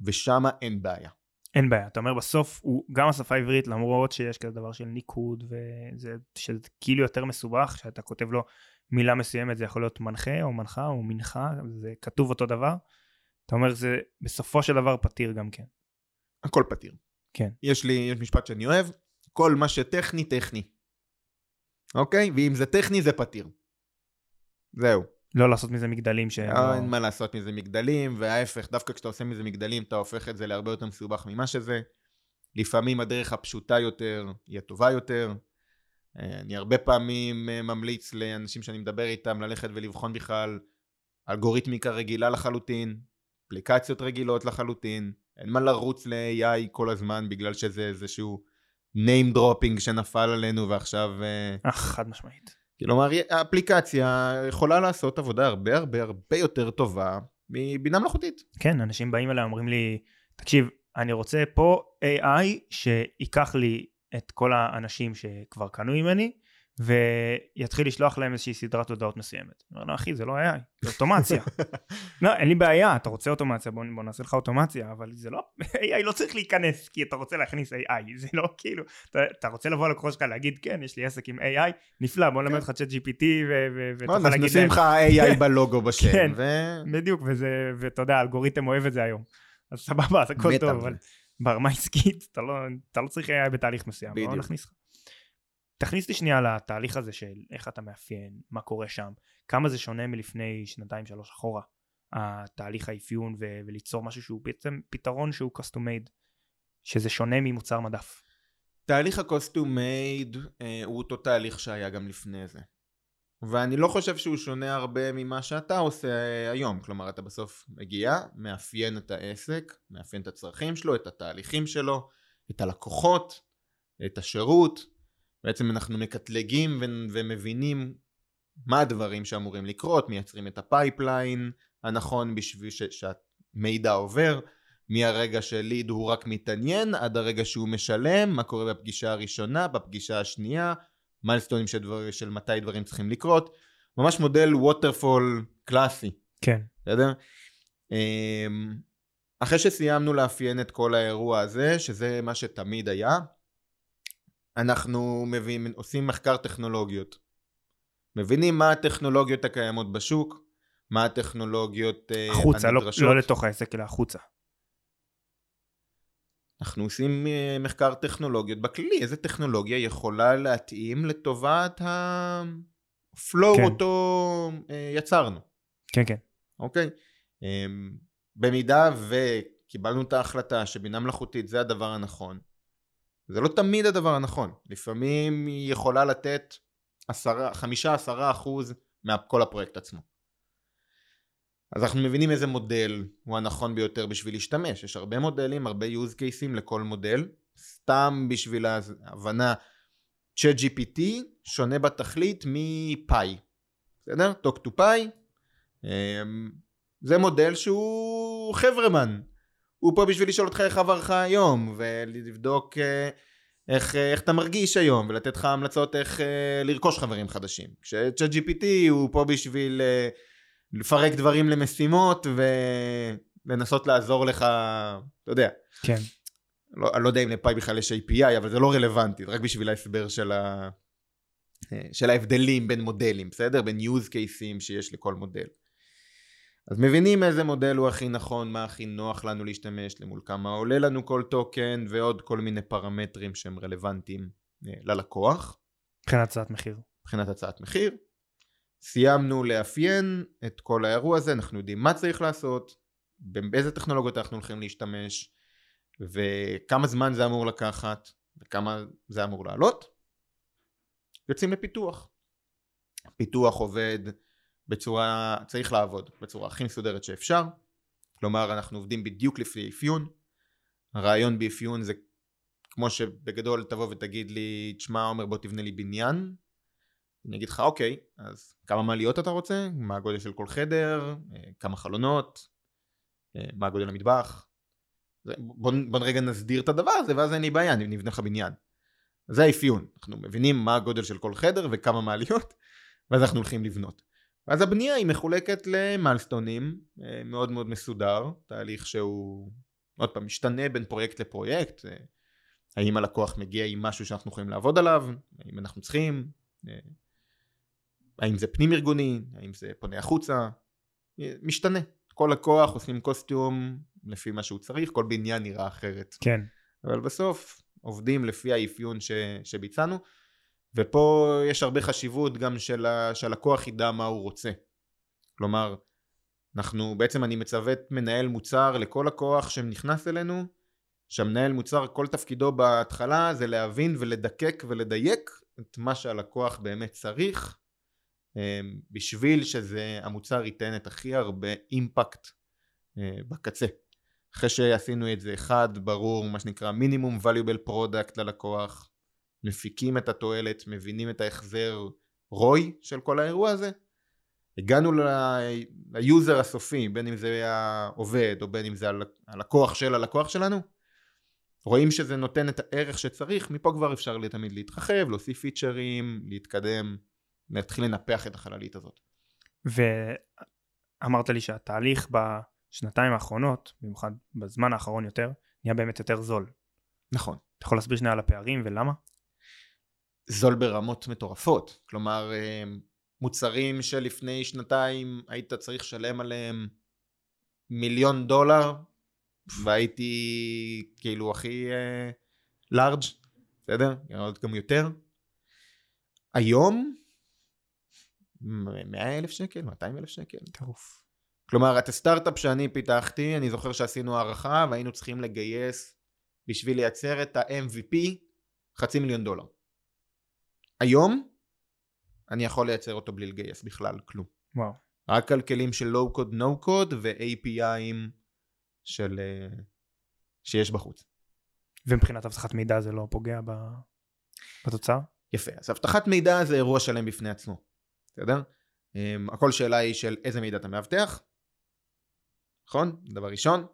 ושם אין בעיה. אין בעיה, אתה אומר בסוף הוא גם השפה העברית למרות שיש כזה דבר של ניקוד וזה שזה כאילו יותר מסובך שאתה כותב לו מילה מסוימת זה יכול להיות מנחה או מנחה או מנחה זה כתוב אותו דבר אתה אומר זה בסופו של דבר פתיר גם כן. הכל פתיר. כן. יש לי יש משפט שאני אוהב כל מה שטכני טכני. אוקיי? ואם זה טכני זה פתיר. זהו. לא לעשות מזה מגדלים ש... לא... אין מה לעשות מזה מגדלים, וההפך, דווקא כשאתה עושה מזה מגדלים, אתה הופך את זה להרבה יותר מסובך ממה שזה. לפעמים הדרך הפשוטה יותר היא הטובה יותר. אה, אני הרבה פעמים אה, ממליץ לאנשים שאני מדבר איתם ללכת ולבחון בכלל אלגוריתמיקה רגילה לחלוטין, אפליקציות רגילות לחלוטין, אין מה לרוץ ל-AI כל הזמן בגלל שזה איזשהו name dropping שנפל עלינו ועכשיו... אה, חד משמעית. כלומר, האפליקציה יכולה לעשות עבודה הרבה הרבה הרבה יותר טובה מבינה מלאכותית. כן, אנשים באים אליי אומרים לי, תקשיב, אני רוצה פה AI שייקח לי את כל האנשים שכבר קנו ממני, ויתחיל לשלוח להם איזושהי סדרת הודעות מסוימת. אני אומר לו, אחי, זה לא AI, זה אוטומציה. לא, אין לי בעיה, אתה רוצה אוטומציה, בוא, בוא נעשה לך אוטומציה, אבל זה לא, AI לא צריך להיכנס כי אתה רוצה להכניס AI, זה לא כאילו, אתה, אתה רוצה לבוא ללקוח שלך להגיד, כן, יש לי עסק עם AI, נפלא, בוא נלמד לך צ'אט GPT, ותוכל להגיד להם. נשים לך AI בלוגו בשם. כן, בדיוק, ואתה יודע, האלגוריתם אוהב את זה היום. אז סבבה, אז הכל טוב, אבל ברמה עסקית, אתה לא, לא צריך AI בתהליך מסוים, בוא נכניס לך. תכניס לי שנייה לתהליך הזה של איך אתה מאפיין, מה קורה שם, כמה זה שונה מלפני שנתיים שלוש אחורה, התהליך האפיון ו- וליצור משהו שהוא בעצם פתרון שהוא custom made, שזה שונה ממוצר מדף. תהליך ה-custom made אה, הוא אותו תהליך שהיה גם לפני זה. ואני לא חושב שהוא שונה הרבה ממה שאתה עושה אה, היום, כלומר אתה בסוף מגיע, מאפיין את העסק, מאפיין את הצרכים שלו, את התהליכים שלו, את הלקוחות, את השירות, בעצם אנחנו מקטלגים ו- ומבינים מה הדברים שאמורים לקרות, מייצרים את ה pipeline הנכון בשביל ש- שהמידע עובר, מהרגע שליד הוא רק מתעניין עד הרגע שהוא משלם, מה קורה בפגישה הראשונה, בפגישה השנייה, מיילסטונים של, דבר, של מתי דברים צריכים לקרות, ממש מודל ווטרפול קלאסי. כן. בסדר? אמ, אחרי שסיימנו לאפיין את כל האירוע הזה, שזה מה שתמיד היה, אנחנו מביאים, עושים מחקר טכנולוגיות. מבינים מה הטכנולוגיות הקיימות בשוק, מה הטכנולוגיות אה, החוצה, לא, הנדרשות. לא, לא לתוך העסק, אלא החוצה. אנחנו עושים אה, מחקר טכנולוגיות בכללי, איזה טכנולוגיה יכולה להתאים לטובת הפלואו כן. אותו אה, יצרנו. כן, כן. אוקיי? אמ, במידה וקיבלנו את ההחלטה שבינה מלאכותית זה הדבר הנכון, זה לא תמיד הדבר הנכון. לפעמים היא יכולה לתת חמישה עשרה אחוז מכל הפרויקט עצמו. אז אנחנו מבינים איזה מודל הוא הנכון ביותר בשביל להשתמש. יש הרבה מודלים, הרבה use cases לכל מודל. סתם בשביל ההבנה, צ'אט GPT שונה בתכלית מפאי, בסדר? טוק טו פאי, זה מודל שהוא חברמן, הוא פה בשביל לשאול אותך איך עבר לך היום, ולבדוק אה, איך, אה, איך אתה מרגיש היום, ולתת לך המלצות איך אה, לרכוש חברים חדשים. כשצ'אט GPT הוא פה בשביל לפרק דברים למשימות ולנסות לעזור לך, אתה יודע. כן. לא, אני לא יודע אם לפאי בכלל יש API, אבל זה לא רלוונטי, רק בשביל ההסבר של, ה... של ההבדלים בין מודלים, בסדר? בין use cases שיש לכל מודל. אז מבינים איזה מודל הוא הכי נכון, מה הכי נוח לנו להשתמש, למול כמה עולה לנו כל טוקן, ועוד כל מיני פרמטרים שהם רלוונטיים אה, ללקוח. מבחינת הצעת מחיר. מבחינת הצעת מחיר. סיימנו לאפיין את כל האירוע הזה, אנחנו יודעים מה צריך לעשות, באיזה טכנולוגיות אנחנו הולכים להשתמש, וכמה זמן זה אמור לקחת, וכמה זה אמור לעלות. יוצאים לפיתוח. פיתוח עובד בצורה, צריך לעבוד בצורה הכי מסודרת שאפשר, כלומר אנחנו עובדים בדיוק לפי אפיון, הרעיון באפיון זה כמו שבגדול תבוא ותגיד לי, תשמע עומר בוא תבנה לי בניין, אני אגיד לך אוקיי, אז כמה מעליות אתה רוצה, מה הגודל של כל חדר, אה, כמה חלונות, אה, מה הגודל המטבח, בוא, בוא רגע נסדיר את הדבר הזה ואז אין לי בעיה, אני נבנה לך בניין. זה האפיון, אנחנו מבינים מה הגודל של כל חדר וכמה מעליות, ואז אנחנו הולכים לבנות. ואז הבנייה היא מחולקת למלסטונים, אה, מאוד מאוד מסודר, תהליך שהוא עוד פעם משתנה בין פרויקט לפרויקט, אה, האם הלקוח מגיע עם משהו שאנחנו יכולים לעבוד עליו, האם אנחנו צריכים, אה, האם זה פנים ארגוני, האם זה פונה החוצה, משתנה. כל לקוח עושים קוסטיום לפי מה שהוא צריך, כל בניין נראה אחרת. כן. אבל בסוף עובדים לפי האפיון ש, שביצענו. ופה יש הרבה חשיבות גם של שהלקוח ידע מה הוא רוצה. כלומר, אנחנו, בעצם אני מצוות מנהל מוצר לכל לקוח שנכנס אלינו, שהמנהל מוצר כל תפקידו בהתחלה זה להבין ולדקק ולדייק את מה שהלקוח באמת צריך אמ, בשביל שהמוצר ייתן את הכי הרבה אימפקט אה, בקצה. אחרי שעשינו את זה אחד ברור מה שנקרא מינימום valuable product ללקוח מפיקים את התועלת, מבינים את ההחזר ROI של כל האירוע הזה. הגענו ל user הסופי, בין אם זה העובד או בין אם זה הלקוח של הלקוח שלנו, רואים שזה נותן את הערך שצריך, מפה כבר אפשר תמיד להתרחב, להוסיף פיצ'רים, להתקדם, להתחיל לנפח את החללית הזאת. ואמרת לי שהתהליך בשנתיים האחרונות, במיוחד בזמן האחרון יותר, נהיה באמת יותר זול. נכון. אתה יכול להסביר שנייה על הפערים ולמה? זול ברמות מטורפות. כלומר, אה, מוצרים שלפני שנתיים היית צריך לשלם עליהם מיליון דולר, והייתי כאילו הכי לארג', uh, בסדר? עוד גם יותר. היום, 100 אלף שקל, 200 אלף שקל. טירוף. כלומר, את הסטארט-אפ שאני פיתחתי, אני זוכר שעשינו הערכה והיינו צריכים לגייס בשביל לייצר את ה-MVP חצי מיליון דולר. היום אני יכול לייצר אותו בלי לגייס בכלל כלום. וואו. רק על כלים של לואו קוד נו קוד ו-APIים של uh, שיש בחוץ. ומבחינת אבטחת מידע זה לא פוגע ב... בתוצר? יפה, אז אבטחת מידע זה אירוע שלם בפני עצמו, בסדר? Um, הכל שאלה היא של איזה מידע אתה מאבטח, נכון? דבר ראשון.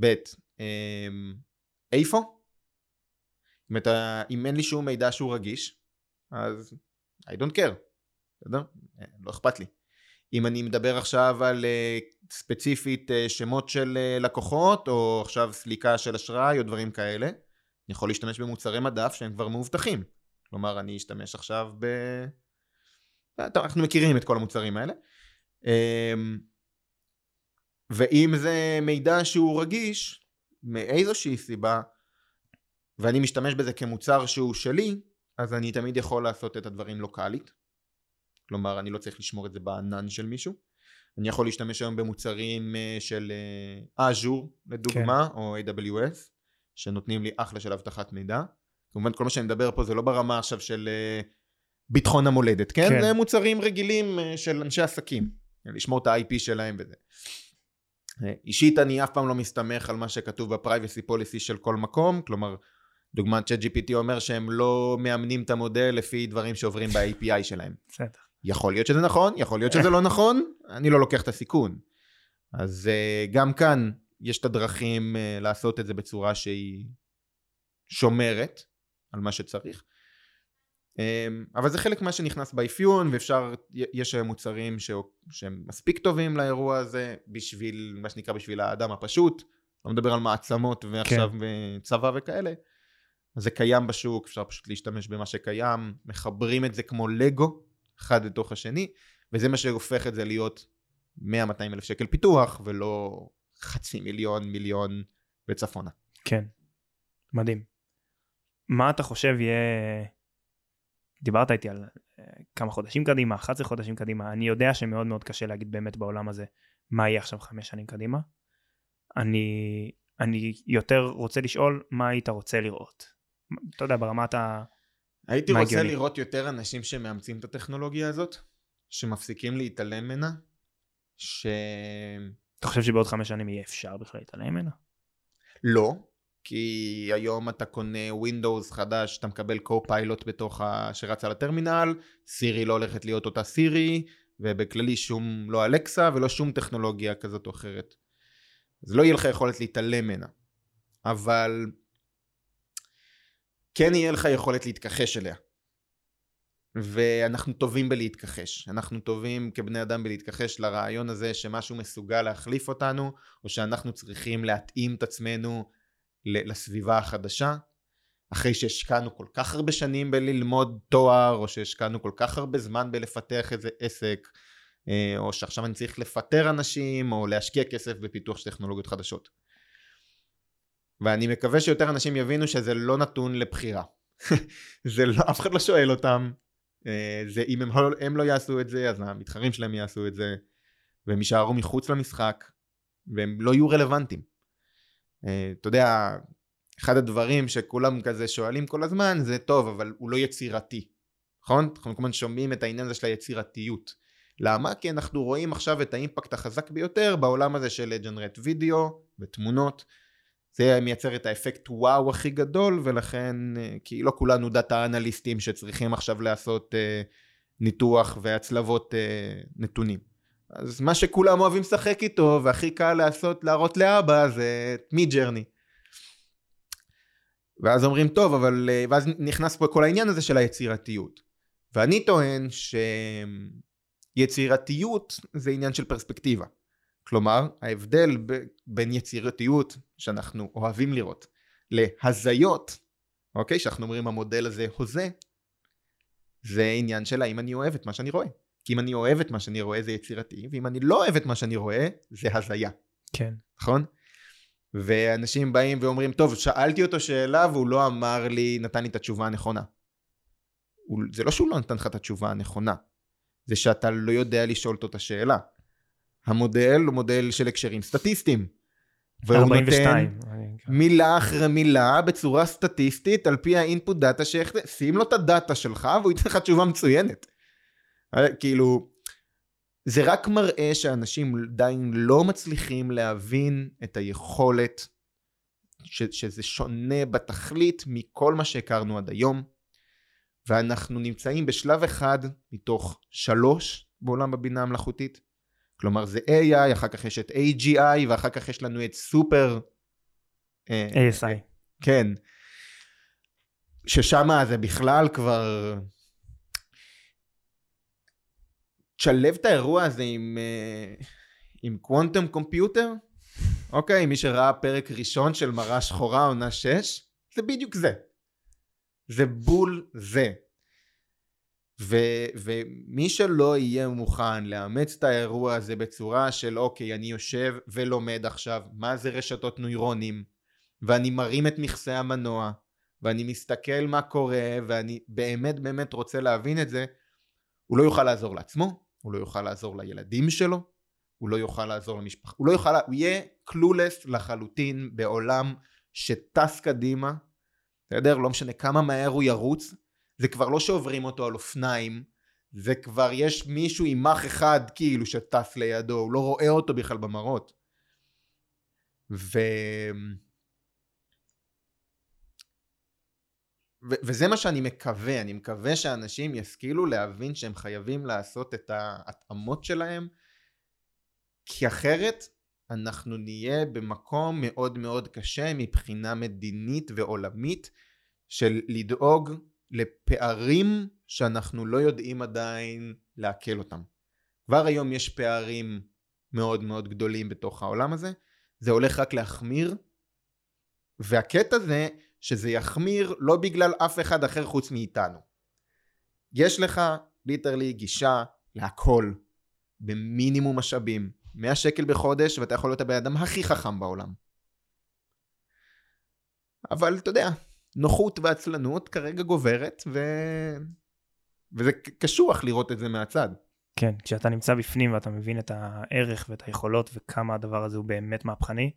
ב', um, איפה? אם, אתה, אם אין לי שום מידע שהוא רגיש, אז I don't care, בסדר? לא אכפת לי. אם אני מדבר עכשיו על uh, ספציפית uh, שמות של לקוחות, או עכשיו סליקה של אשראי או דברים כאלה, אני יכול להשתמש במוצרי מדף שהם כבר מאובטחים. כלומר, אני אשתמש עכשיו ב... טוב, אנחנו מכירים את כל המוצרים האלה. Um, ואם זה מידע שהוא רגיש, מאיזושהי סיבה, ואני משתמש בזה כמוצר שהוא שלי, אז אני תמיד יכול לעשות את הדברים לוקאלית. כלומר, אני לא צריך לשמור את זה בענן של מישהו. אני יכול להשתמש היום במוצרים אה, של אג'ור, אה, לדוגמה, כן. או AWS, שנותנים לי אחלה של אבטחת מידע. כמובן, כל מה שאני מדבר פה זה לא ברמה עכשיו של אה, ביטחון המולדת, כן? כן. זה מוצרים רגילים של אנשי עסקים, לשמור את ה-IP שלהם וזה. אישית אני אף פעם לא מסתמך על מה שכתוב ב-privacy policy של כל מקום, כלומר דוגמת ChatGPT אומר שהם לא מאמנים את המודל לפי דברים שעוברים ב-API שלהם. בסדר. יכול להיות שזה נכון, יכול להיות שזה לא נכון, אני לא לוקח את הסיכון. אז uh, גם כאן יש את הדרכים uh, לעשות את זה בצורה שהיא שומרת על מה שצריך. Um, אבל זה חלק מה שנכנס באפיון ואפשר, יש מוצרים ש... שהם מספיק טובים לאירוע הזה בשביל, מה שנקרא בשביל האדם הפשוט, לא מדבר על מעצמות ועכשיו כן. צבא וכאלה. זה קיים בשוק, אפשר פשוט להשתמש במה שקיים, מחברים את זה כמו לגו, אחד לתוך השני, וזה מה שהופך את זה להיות 100-200 אלף שקל פיתוח, ולא חצי מיליון, מיליון וצפונה. כן, מדהים. מה אתה חושב יהיה... דיברת איתי על אה, כמה חודשים קדימה, 11 חודשים קדימה, אני יודע שמאוד מאוד קשה להגיד באמת בעולם הזה מה יהיה עכשיו חמש שנים קדימה. אני, אני יותר רוצה לשאול מה היית רוצה לראות. אתה יודע, ברמת ה... הייתי רוצה הגיוני. לראות יותר אנשים שמאמצים את הטכנולוגיה הזאת, שמפסיקים להתעלם ממנה, ש... אתה חושב שבעוד חמש שנים יהיה אפשר בכלל להתעלם ממנה? לא, כי היום אתה קונה Windows חדש, אתה מקבל co-pilot בתוך ה... שרץ על הטרמינל, סירי לא הולכת להיות אותה סירי, ובכללי שום, לא אלקסה ולא שום טכנולוגיה כזאת או אחרת. אז לא יהיה לך יכולת להתעלם ממנה. אבל כן יהיה לך יכולת להתכחש אליה. ואנחנו טובים בלהתכחש. אנחנו טובים כבני אדם בלהתכחש לרעיון הזה שמשהו מסוגל להחליף אותנו, או שאנחנו צריכים להתאים את עצמנו לסביבה החדשה. אחרי שהשקענו כל כך הרבה שנים בללמוד תואר, או שהשקענו כל כך הרבה זמן בלפתח איזה עסק, אה, או שעכשיו אני צריך לפטר אנשים, או להשקיע כסף בפיתוח של טכנולוגיות חדשות. ואני מקווה שיותר אנשים יבינו שזה לא נתון לבחירה. זה לא, אף אחד לא שואל אותם. אה, זה אם הם, הם לא יעשו את זה, אז המתחרים שלהם יעשו את זה, והם יישארו מחוץ למשחק, והם לא יהיו רלוונטיים. אה, אתה יודע, אחד הדברים שכולם כזה שואלים כל הזמן, זה טוב, אבל הוא לא יצירתי. נכון? אנחנו כל הזמן שומעים את העניין הזה של היצירתיות. למה? כי אנחנו רואים עכשיו את האימפקט החזק ביותר בעולם הזה של ג'נרט וידאו ותמונות. זה מייצר את האפקט וואו הכי גדול ולכן אה, כי לא כולנו data אנליסטים שצריכים עכשיו לעשות אה, ניתוח והצלבות אה, נתונים. אז מה שכולם אוהבים לשחק איתו והכי קל לעשות להראות לאבא זה Midjourney. ואז אומרים טוב אבל ואז נכנס פה כל העניין הזה של היצירתיות. ואני טוען שיצירתיות זה עניין של פרספקטיבה. כלומר, ההבדל ב- בין יצירתיות שאנחנו אוהבים לראות להזיות, אוקיי? שאנחנו אומרים המודל הזה הוזה, זה עניין של האם אני אוהב את מה שאני רואה. כי אם אני אוהב את מה שאני רואה זה יצירתי, ואם אני לא אוהב את מה שאני רואה זה הזיה. כן. נכון? ואנשים באים ואומרים, טוב, שאלתי אותו שאלה והוא לא אמר לי, נתן לי את התשובה הנכונה. זה לא שהוא לא נתן לך את התשובה הנכונה, זה שאתה לא יודע לשאול אותו את השאלה. המודל הוא מודל של הקשרים סטטיסטיים. והוא 42. נותן מילה אחרי מילה בצורה סטטיסטית על פי האינפוט דאטה שהחלט... שים לו את הדאטה שלך והוא ייתן לך תשובה מצוינת. אה, כאילו, זה רק מראה שאנשים עדיין לא מצליחים להבין את היכולת ש, שזה שונה בתכלית מכל מה שהכרנו עד היום. ואנחנו נמצאים בשלב אחד מתוך שלוש בעולם הבינה המלאכותית. כלומר זה AI, אחר כך יש את AGI, ואחר כך יש לנו את סופר... אה, ASI. כן. ששם זה בכלל כבר... תשלב את האירוע הזה עם, אה, עם קוונטום קומפיוטר, אוקיי, מי שראה פרק ראשון של מראה שחורה עונה 6, זה בדיוק זה. זה בול זה. ו, ומי שלא יהיה מוכן לאמץ את האירוע הזה בצורה של אוקיי אני יושב ולומד עכשיו מה זה רשתות נוירונים ואני מרים את מכסה המנוע ואני מסתכל מה קורה ואני באמת באמת רוצה להבין את זה הוא לא יוכל לעזור לעצמו הוא לא יוכל לעזור לילדים שלו הוא לא יוכל לעזור למשפחה הוא לא יוכל הוא יהיה קלולס לחלוטין בעולם שטס קדימה יודע לא משנה כמה מהר הוא ירוץ זה כבר לא שעוברים אותו על אופניים, זה כבר יש מישהו עם מח אחד כאילו שטס לידו, הוא לא רואה אותו בכלל במראות. ו... ו- וזה מה שאני מקווה, אני מקווה שאנשים ישכילו להבין שהם חייבים לעשות את ההתאמות שלהם, כי אחרת אנחנו נהיה במקום מאוד מאוד קשה מבחינה מדינית ועולמית של לדאוג לפערים שאנחנו לא יודעים עדיין לעכל אותם. כבר היום יש פערים מאוד מאוד גדולים בתוך העולם הזה, זה הולך רק להחמיר, והקטע זה שזה יחמיר לא בגלל אף אחד אחר חוץ מאיתנו. יש לך ליטרלי גישה להכל במינימום משאבים, 100 שקל בחודש ואתה יכול להיות הבן אדם הכי חכם בעולם. אבל אתה יודע, נוחות ועצלנות כרגע גוברת ו... וזה קשוח לראות את זה מהצד. כן, כשאתה נמצא בפנים ואתה מבין את הערך ואת היכולות וכמה הדבר הזה הוא באמת מהפכני,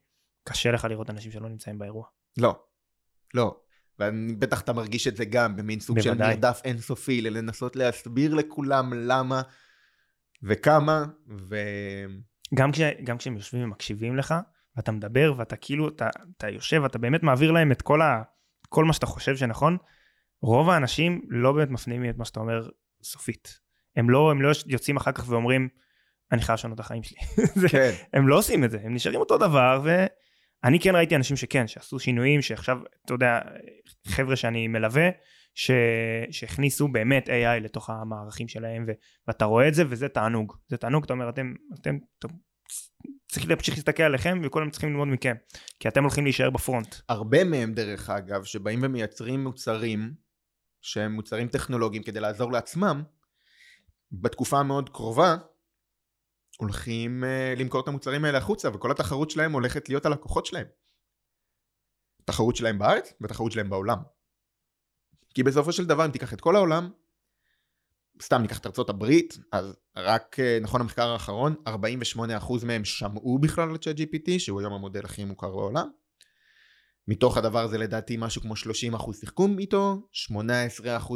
קשה לך לראות אנשים שלא נמצאים באירוע. לא, לא. ובטח אתה מרגיש את זה גם במין סוג בוודאי. של מרדף אינסופי, לנסות להסביר לכולם למה וכמה, ו... גם, כש, גם כשהם יושבים ומקשיבים לך, ואתה מדבר, ואתה כאילו, אתה, אתה יושב, ואתה באמת מעביר להם את כל, ה, כל מה שאתה חושב שנכון, רוב האנשים לא באמת מפנימים את מה שאתה אומר סופית. הם לא, הם לא יוצאים אחר כך ואומרים, אני חייב לשנות את החיים שלי. כן. הם לא עושים את זה, הם נשארים אותו דבר, ואני כן ראיתי אנשים שכן, שעשו שינויים, שעכשיו, אתה יודע, חבר'ה שאני מלווה, ש... שהכניסו באמת AI לתוך המערכים שלהם, ו... ואתה רואה את זה, וזה תענוג. זה תענוג, אתה אומר, אתם, אתם, אתם צריך להמשיך להסתכל עליכם, וכולם צריכים ללמוד מכם, כי אתם הולכים להישאר בפרונט. הרבה מהם, דרך אגב, שבאים ומייצרים מוצרים, שהם מוצרים טכנולוגיים כדי לעזור לעצמם, בתקופה המאוד קרובה הולכים uh, למכור את המוצרים האלה החוצה וכל התחרות שלהם הולכת להיות הלקוחות שלהם. תחרות שלהם בארץ ותחרות שלהם בעולם. כי בסופו של דבר אם תיקח את כל העולם, סתם ניקח את ארצות הברית, אז רק uh, נכון המחקר האחרון, 48% מהם שמעו בכלל על צ'אט GPT, שהוא היום המודל הכי מוכר בעולם. מתוך הדבר הזה לדעתי משהו כמו 30% שיחקו איתו, 18%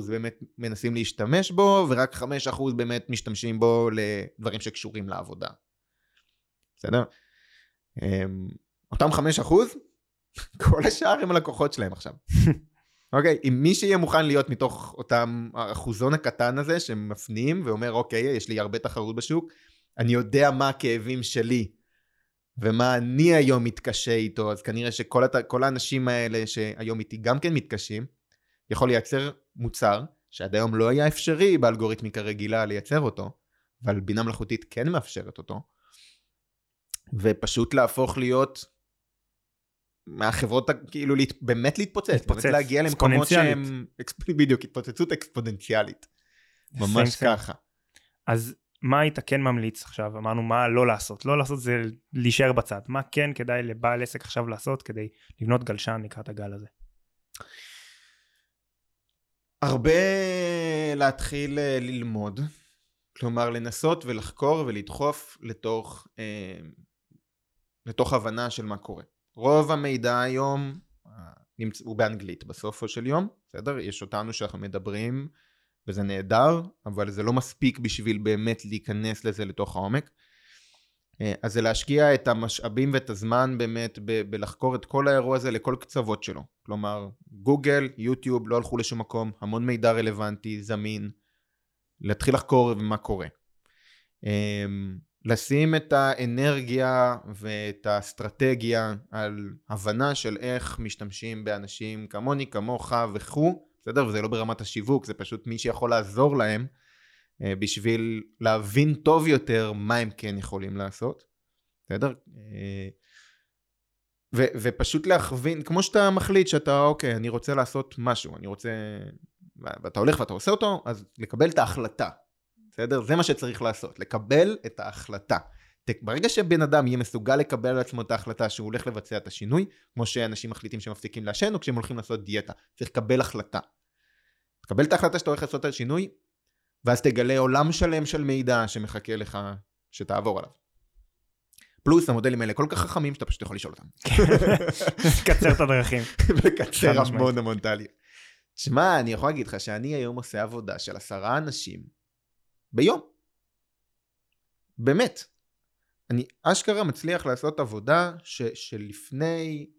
באמת מנסים להשתמש בו, ורק 5% באמת משתמשים בו לדברים שקשורים לעבודה. בסדר? אמ, אותם 5%, כל השאר הם הלקוחות שלהם עכשיו. אוקיי, אם מי שיהיה מוכן להיות מתוך אותם האחוזון הקטן הזה שמפנים ואומר אוקיי, יש לי הרבה תחרות בשוק, אני יודע מה הכאבים שלי. ומה אני היום מתקשה איתו, אז כנראה שכל הת... האנשים האלה שהיום איתי גם כן מתקשים, יכול לייצר מוצר שעד היום לא היה אפשרי באלגוריתמיקה רגילה לייצר אותו, אבל בינה מלאכותית כן מאפשרת אותו, ופשוט להפוך להיות מהחברות, כאילו להת... באמת להתפוצץ, להתפוצץ, באמת להגיע למקומות שהם, בדיוק, התפוצצות אקספוננציאלית, ממש ככה. אז מה היית כן ממליץ עכשיו? אמרנו מה לא לעשות. לא לעשות זה להישאר בצד. מה כן כדאי לבעל עסק עכשיו לעשות כדי לבנות גלשן לקראת הגל הזה? הרבה להתחיל אה, ללמוד, כלומר לנסות ולחקור ולדחוף לתוך, אה, לתוך הבנה של מה קורה. רוב המידע היום אה, הוא באנגלית בסופו של יום, בסדר? יש אותנו שאנחנו מדברים וזה נהדר, אבל זה לא מספיק בשביל באמת להיכנס לזה לתוך העומק. אה, אז זה להשקיע את המשאבים ואת הזמן באמת ב- בלחקור את כל האירוע הזה לכל קצוות שלו. כלומר, גוגל, יוטיוב לא הלכו לשום מקום, המון מידע רלוונטי, זמין, להתחיל לחקור מה קורה. לשים את האנרגיה ואת האסטרטגיה על הבנה של איך משתמשים באנשים כמוני, כמוך וכו', בסדר? וזה לא ברמת השיווק, זה פשוט מי שיכול לעזור להם אה, בשביל להבין טוב יותר מה הם כן יכולים לעשות, בסדר? אה, ו- ופשוט להכווין, כמו שאתה מחליט שאתה, אוקיי, אני רוצה לעשות משהו, אני רוצה... ואתה הולך ואתה עושה אותו, אז לקבל את ההחלטה, בסדר? זה מה שצריך לעשות, לקבל את ההחלטה. ברגע שבן אדם יהיה מסוגל לקבל על עצמו את ההחלטה שהוא הולך לבצע את השינוי, כמו שאנשים מחליטים שהם מפסיקים לעשן או כשהם הולכים לעשות דיאטה, צריך לקבל החלטה. תקבל את ההחלטה שאתה הולך לעשות את השינוי, ואז תגלה עולם שלם של מידע שמחכה לך שתעבור עליו. פלוס המודלים האלה כל כך חכמים שאתה פשוט יכול לשאול אותם. לקצר את הדרכים. לקצר המון המון תהליך. תשמע, אני יכול להגיד לך שאני היום עושה עבודה של עשרה אנשים ביום. באמת. אני אשכרה מצליח לעשות עבודה ש, שלפני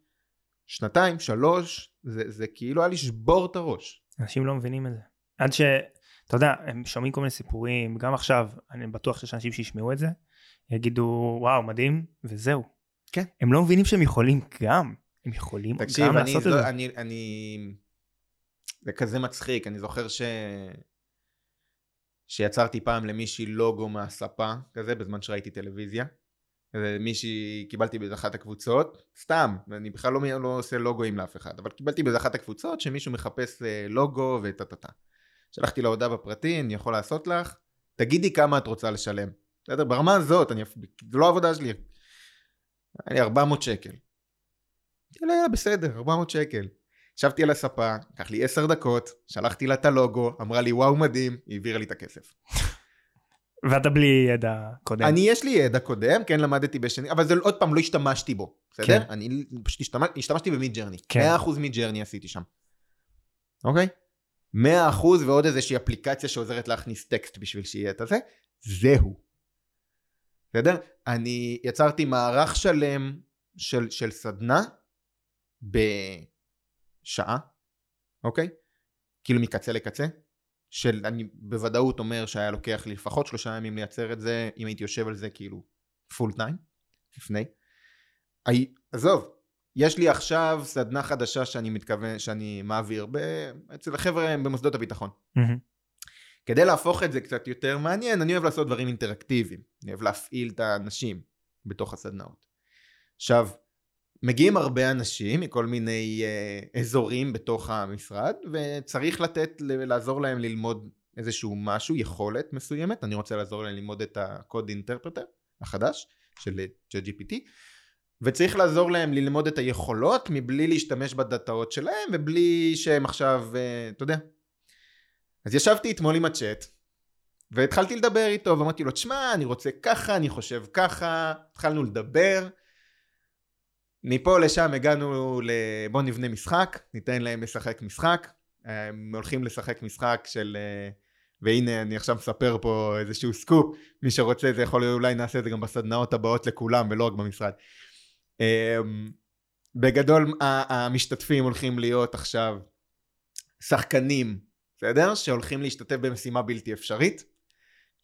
שנתיים, שלוש, זה, זה כאילו היה לשבור את הראש. אנשים לא מבינים את זה. עד ש... אתה יודע, הם שומעים כל מיני סיפורים, גם עכשיו, אני בטוח שיש אנשים שישמעו את זה, יגידו, וואו, מדהים, וזהו. כן. הם לא מבינים שהם יכולים גם, הם יכולים תקשיב, גם אני, לעשות את זו, זה. אני, אני... זה כזה מצחיק, אני זוכר ש... שיצרתי פעם למישהי לוגו מהספה, כזה, בזמן שראיתי טלוויזיה. מישהי, קיבלתי באיזה אחת הקבוצות, סתם, ואני בכלל לא, לא עושה לוגוים לאף אחד, אבל קיבלתי באיזה אחת הקבוצות שמישהו מחפש אה, לוגו וטה טה טה. שלחתי לה הודעה בפרטי, אני יכול לעשות לך, תגידי כמה את רוצה לשלם. בסדר? ברמה הזאת, אני, זה לא העבודה שלי. היה לי 400 שקל. אמרתי לה, יאללה, בסדר, 400 שקל. ישבתי על הספה, לקח לי 10 דקות, שלחתי לה את הלוגו, אמרה לי וואו מדהים, היא העבירה לי את הכסף. ואתה בלי ידע קודם. אני יש לי ידע קודם, כן למדתי בשני, אבל זה עוד פעם לא השתמשתי בו, בסדר? כן. אני פשוט השתמש, השתמשתי ב Midjourney. כן. 100% Midjourney עשיתי שם. אוקיי? 100% ועוד איזושהי אפליקציה שעוזרת להכניס טקסט בשביל שיהיה את הזה, זהו. בסדר? אני יצרתי מערך שלם של, של סדנה בשעה, אוקיי? כאילו מקצה לקצה. של אני בוודאות אומר שהיה לוקח לי לפחות שלושה ימים לייצר את זה אם הייתי יושב על זה כאילו פול טיים לפני. הי, עזוב יש לי עכשיו סדנה חדשה שאני מתכוון שאני מעביר ב, אצל החבר'ה במוסדות הביטחון. מהמם. כדי להפוך את זה קצת יותר מעניין אני אוהב לעשות דברים אינטראקטיביים אני אוהב להפעיל את האנשים בתוך הסדנאות. עכשיו מגיעים הרבה אנשים מכל מיני אה, אזורים בתוך המשרד וצריך לתת לעזור להם ללמוד איזשהו משהו יכולת מסוימת. אני רוצה לעזור להם ללמוד את הקוד אינטרפרטר החדש של ChatGPT וצריך לעזור להם ללמוד את היכולות מבלי להשתמש בדאטאות שלהם ובלי שהם עכשיו אה, אתה יודע. אז ישבתי אתמול עם הצ'אט והתחלתי לדבר איתו ואמרתי לו תשמע אני רוצה ככה אני חושב ככה. התחלנו לדבר מפה לשם הגענו ל... בוא נבנה משחק, ניתן להם לשחק משחק. הם הולכים לשחק משחק של... אה, והנה אני עכשיו מספר פה איזשהו סקופ, מי שרוצה זה יכול אולי נעשה את זה גם בסדנאות הבאות לכולם ולא רק במשרד. אמ, בגדול המשתתפים הולכים להיות עכשיו שחקנים, בסדר? שהולכים להשתתף במשימה בלתי אפשרית.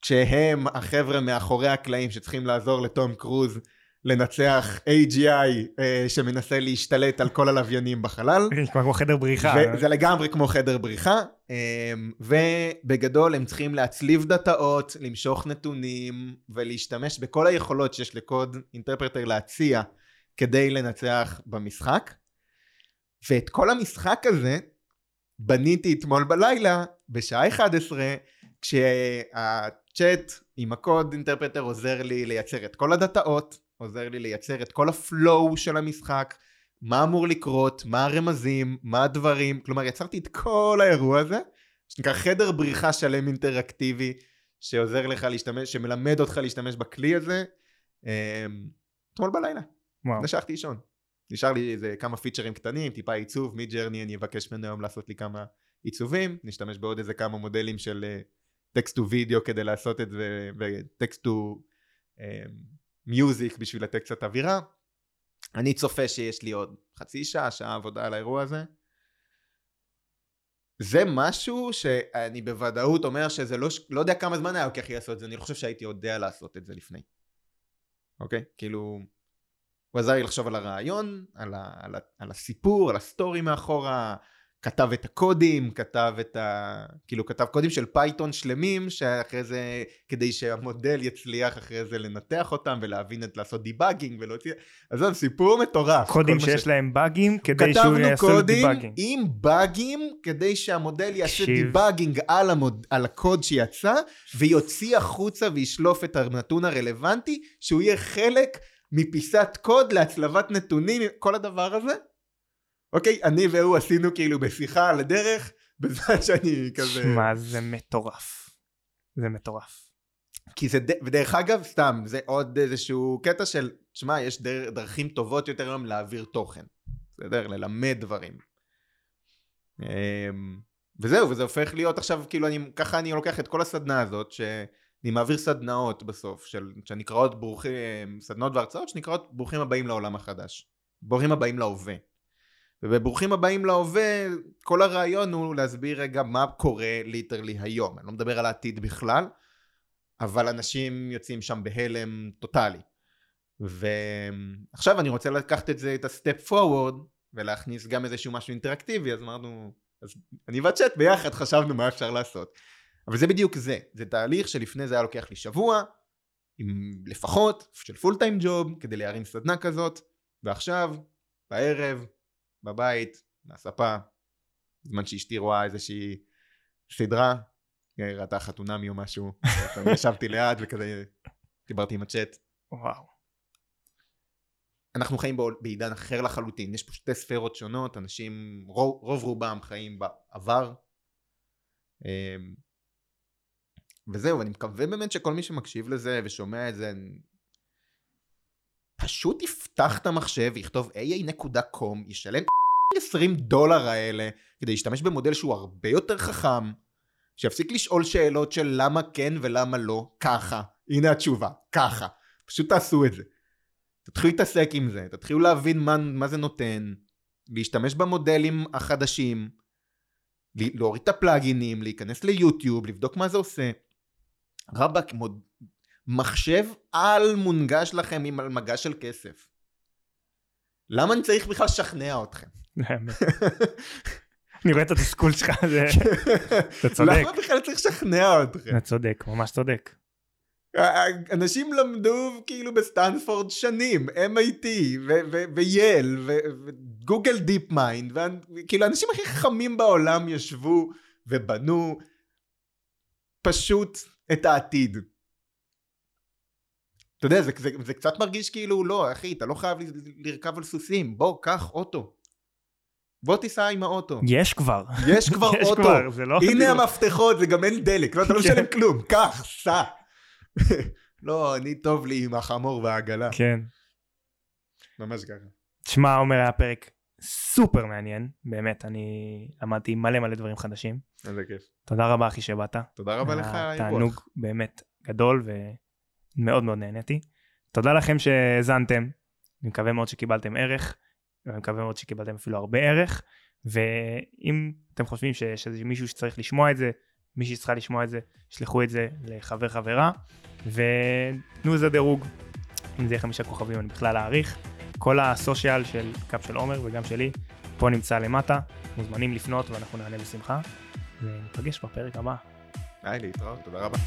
כשהם החבר'ה מאחורי הקלעים שצריכים לעזור לתום קרוז לנצח AGI אה, שמנסה להשתלט על כל הלוויינים בחלל. נשמע כמו חדר בריחה. וזה לגמרי כמו חדר בריחה, אמ, ובגדול הם צריכים להצליב דאטאות, למשוך נתונים ולהשתמש בכל היכולות שיש לקוד אינטרפרטר להציע כדי לנצח במשחק. ואת כל המשחק הזה בניתי אתמול בלילה בשעה 11 כשהצ'אט עם הקוד אינטרפרטר עוזר לי לייצר את כל הדאטאות, עוזר לי לייצר את כל הפלואו של המשחק, מה אמור לקרות, מה הרמזים, מה הדברים, כלומר יצרתי את כל האירוע הזה, שנקרא חדר בריחה שלם אינטראקטיבי, שעוזר לך להשתמש, שמלמד אותך להשתמש בכלי הזה, אמ, אתמול בלילה. הלכתי לישון. נשאר לי איזה כמה פיצ'רים קטנים, טיפה עיצוב, Midjourney אני אבקש ממנו היום לעשות לי כמה עיצובים, נשתמש בעוד איזה כמה מודלים של text to video כדי לעשות את זה, ו text to music בשביל לתת קצת אווירה. אני צופה שיש לי עוד חצי שעה, שעה עבודה על האירוע הזה. זה משהו שאני בוודאות אומר שזה לא, לא יודע כמה זמן היה לוקח לי לעשות את זה, אני לא חושב שהייתי יודע לעשות את זה לפני. אוקיי? כאילו, הוא עזר לי לחשוב על הרעיון, על, ה, על, ה, על הסיפור, על ה story מאחורה, כתב את הקודים, כתב את ה... כאילו כתב קודים של Python שלמים, שאחרי זה, כדי שהמודל יצליח אחרי זה לנתח אותם ולהבין את לעשות debugging ולהוציא... אז זה סיפור מטורף. קודים שיש ש- להם באגים כדי שהוא יעשה דיבאגינג. עם באגים כדי שהמודל יעשה תקשיב. debugging על, המוד... על הקוד שיצא ויוציא החוצה וישלוף את הנתון הרלוונטי שהוא יהיה חלק מפיסת קוד להצלבת נתונים כל הדבר הזה אוקיי אני והוא עשינו כאילו בשיחה על הדרך בזמן שאני כזה שמע, זה מטורף. זה מטורף. כי זה, ד- ודרך אגב, סתם, זה עוד איזשהו קטע של, שמע, יש דר, דרכים טובות יותר היום להעביר תוכן, בסדר? ללמד דברים. אמ, וזהו, וזה הופך להיות עכשיו, כאילו, אני, ככה אני לוקח את כל הסדנה הזאת, שאני מעביר סדנאות בסוף, של, שנקראות ברוכים, סדנאות והרצאות שנקראות ברוכים הבאים לעולם החדש. ברוכים הבאים להווה. ובברוכים הבאים להווה, כל הרעיון הוא להסביר רגע מה קורה literally היום. אני לא מדבר על העתיד בכלל, אבל אנשים יוצאים שם בהלם טוטאלי. ועכשיו אני רוצה לקחת את זה, את ה step forward, ולהכניס גם איזשהו משהו אינטראקטיבי, אז אמרנו, אז אני והצ'אט ביחד חשבנו מה אפשר לעשות. אבל זה בדיוק זה, זה תהליך שלפני זה היה לוקח לי שבוע, עם לפחות של פול טיים ג'וב, כדי להרים סדנה כזאת, ועכשיו, בערב, בבית, מהספה, בזמן שאשתי רואה איזושהי סדרה, היא ראתה חתונמי או משהו, אני ישבתי ליד וכזה דיברתי עם הצ'אט. וואו. אנחנו חיים בעידן אחר לחלוטין, יש פה שתי ספרות שונות, אנשים, רוב, רוב רובם חיים בעבר. אמ, וזהו, ואני מקווה באמת שכל מי שמקשיב לזה ושומע את זה, פשוט יפתח את המחשב, יכתוב aa.com, ישלם 20 דולר האלה, כדי להשתמש במודל שהוא הרבה יותר חכם, שיפסיק לשאול שאלות של למה כן ולמה לא, ככה. הנה התשובה, ככה. פשוט תעשו את זה. תתחילו להתעסק עם זה, תתחילו להבין מה, מה זה נותן, להשתמש במודלים החדשים, להוריד את הפלאגינים, להיכנס ליוטיוב, לבדוק מה זה עושה. רבאק, מוד... מחשב על מונגש לכם עם על מגש של כסף. למה אני צריך בכלל לשכנע אתכם? אני רואה את התסכול שלך, אתה צודק. למה בכלל צריך לשכנע אתכם? אתה צודק, ממש צודק. אנשים למדו כאילו בסטנפורד שנים, MIT וייל ו Google DeepMind, כאילו האנשים הכי חכמים בעולם ישבו ובנו פשוט את העתיד. אתה יודע, זה, זה, זה קצת מרגיש כאילו, לא, אחי, אתה לא חייב לרכב על סוסים, בוא, קח אוטו. בוא תיסע עם האוטו. יש כבר. יש כבר יש אוטו. כבר, זה לא... הנה המפתחות, זה גם אין דלק, לא, אתה לא משלם כלום, קח, סע. לא, אני טוב לי עם החמור והעגלה. כן. ממש ככה. תשמע, עומר, היה פרק סופר מעניין, באמת, אני למדתי מלא מלא דברים חדשים. איזה כיף. תודה רבה, אחי, שבאת. תודה רבה לך, אירוח. תענוג באמת גדול ומאוד מאוד נהניתי. תודה לכם שהאזנתם, אני מקווה מאוד שקיבלתם ערך, ואני מקווה מאוד שקיבלתם אפילו הרבה ערך, ואם אתם חושבים שיש איזה מישהו שצריך לשמוע את זה, מישהי שצריכה לשמוע את זה, שלחו את זה לחבר חברה, ותנו איזה דירוג. אם זה יהיה חמישה כוכבים אני בכלל אעריך. כל הסושיאל של קאפ של עומר וגם שלי, פה נמצא למטה, מוזמנים לפנות ואנחנו נענה בשמחה, וניפגש בפרק הבא. היי, להתראות, תודה רבה.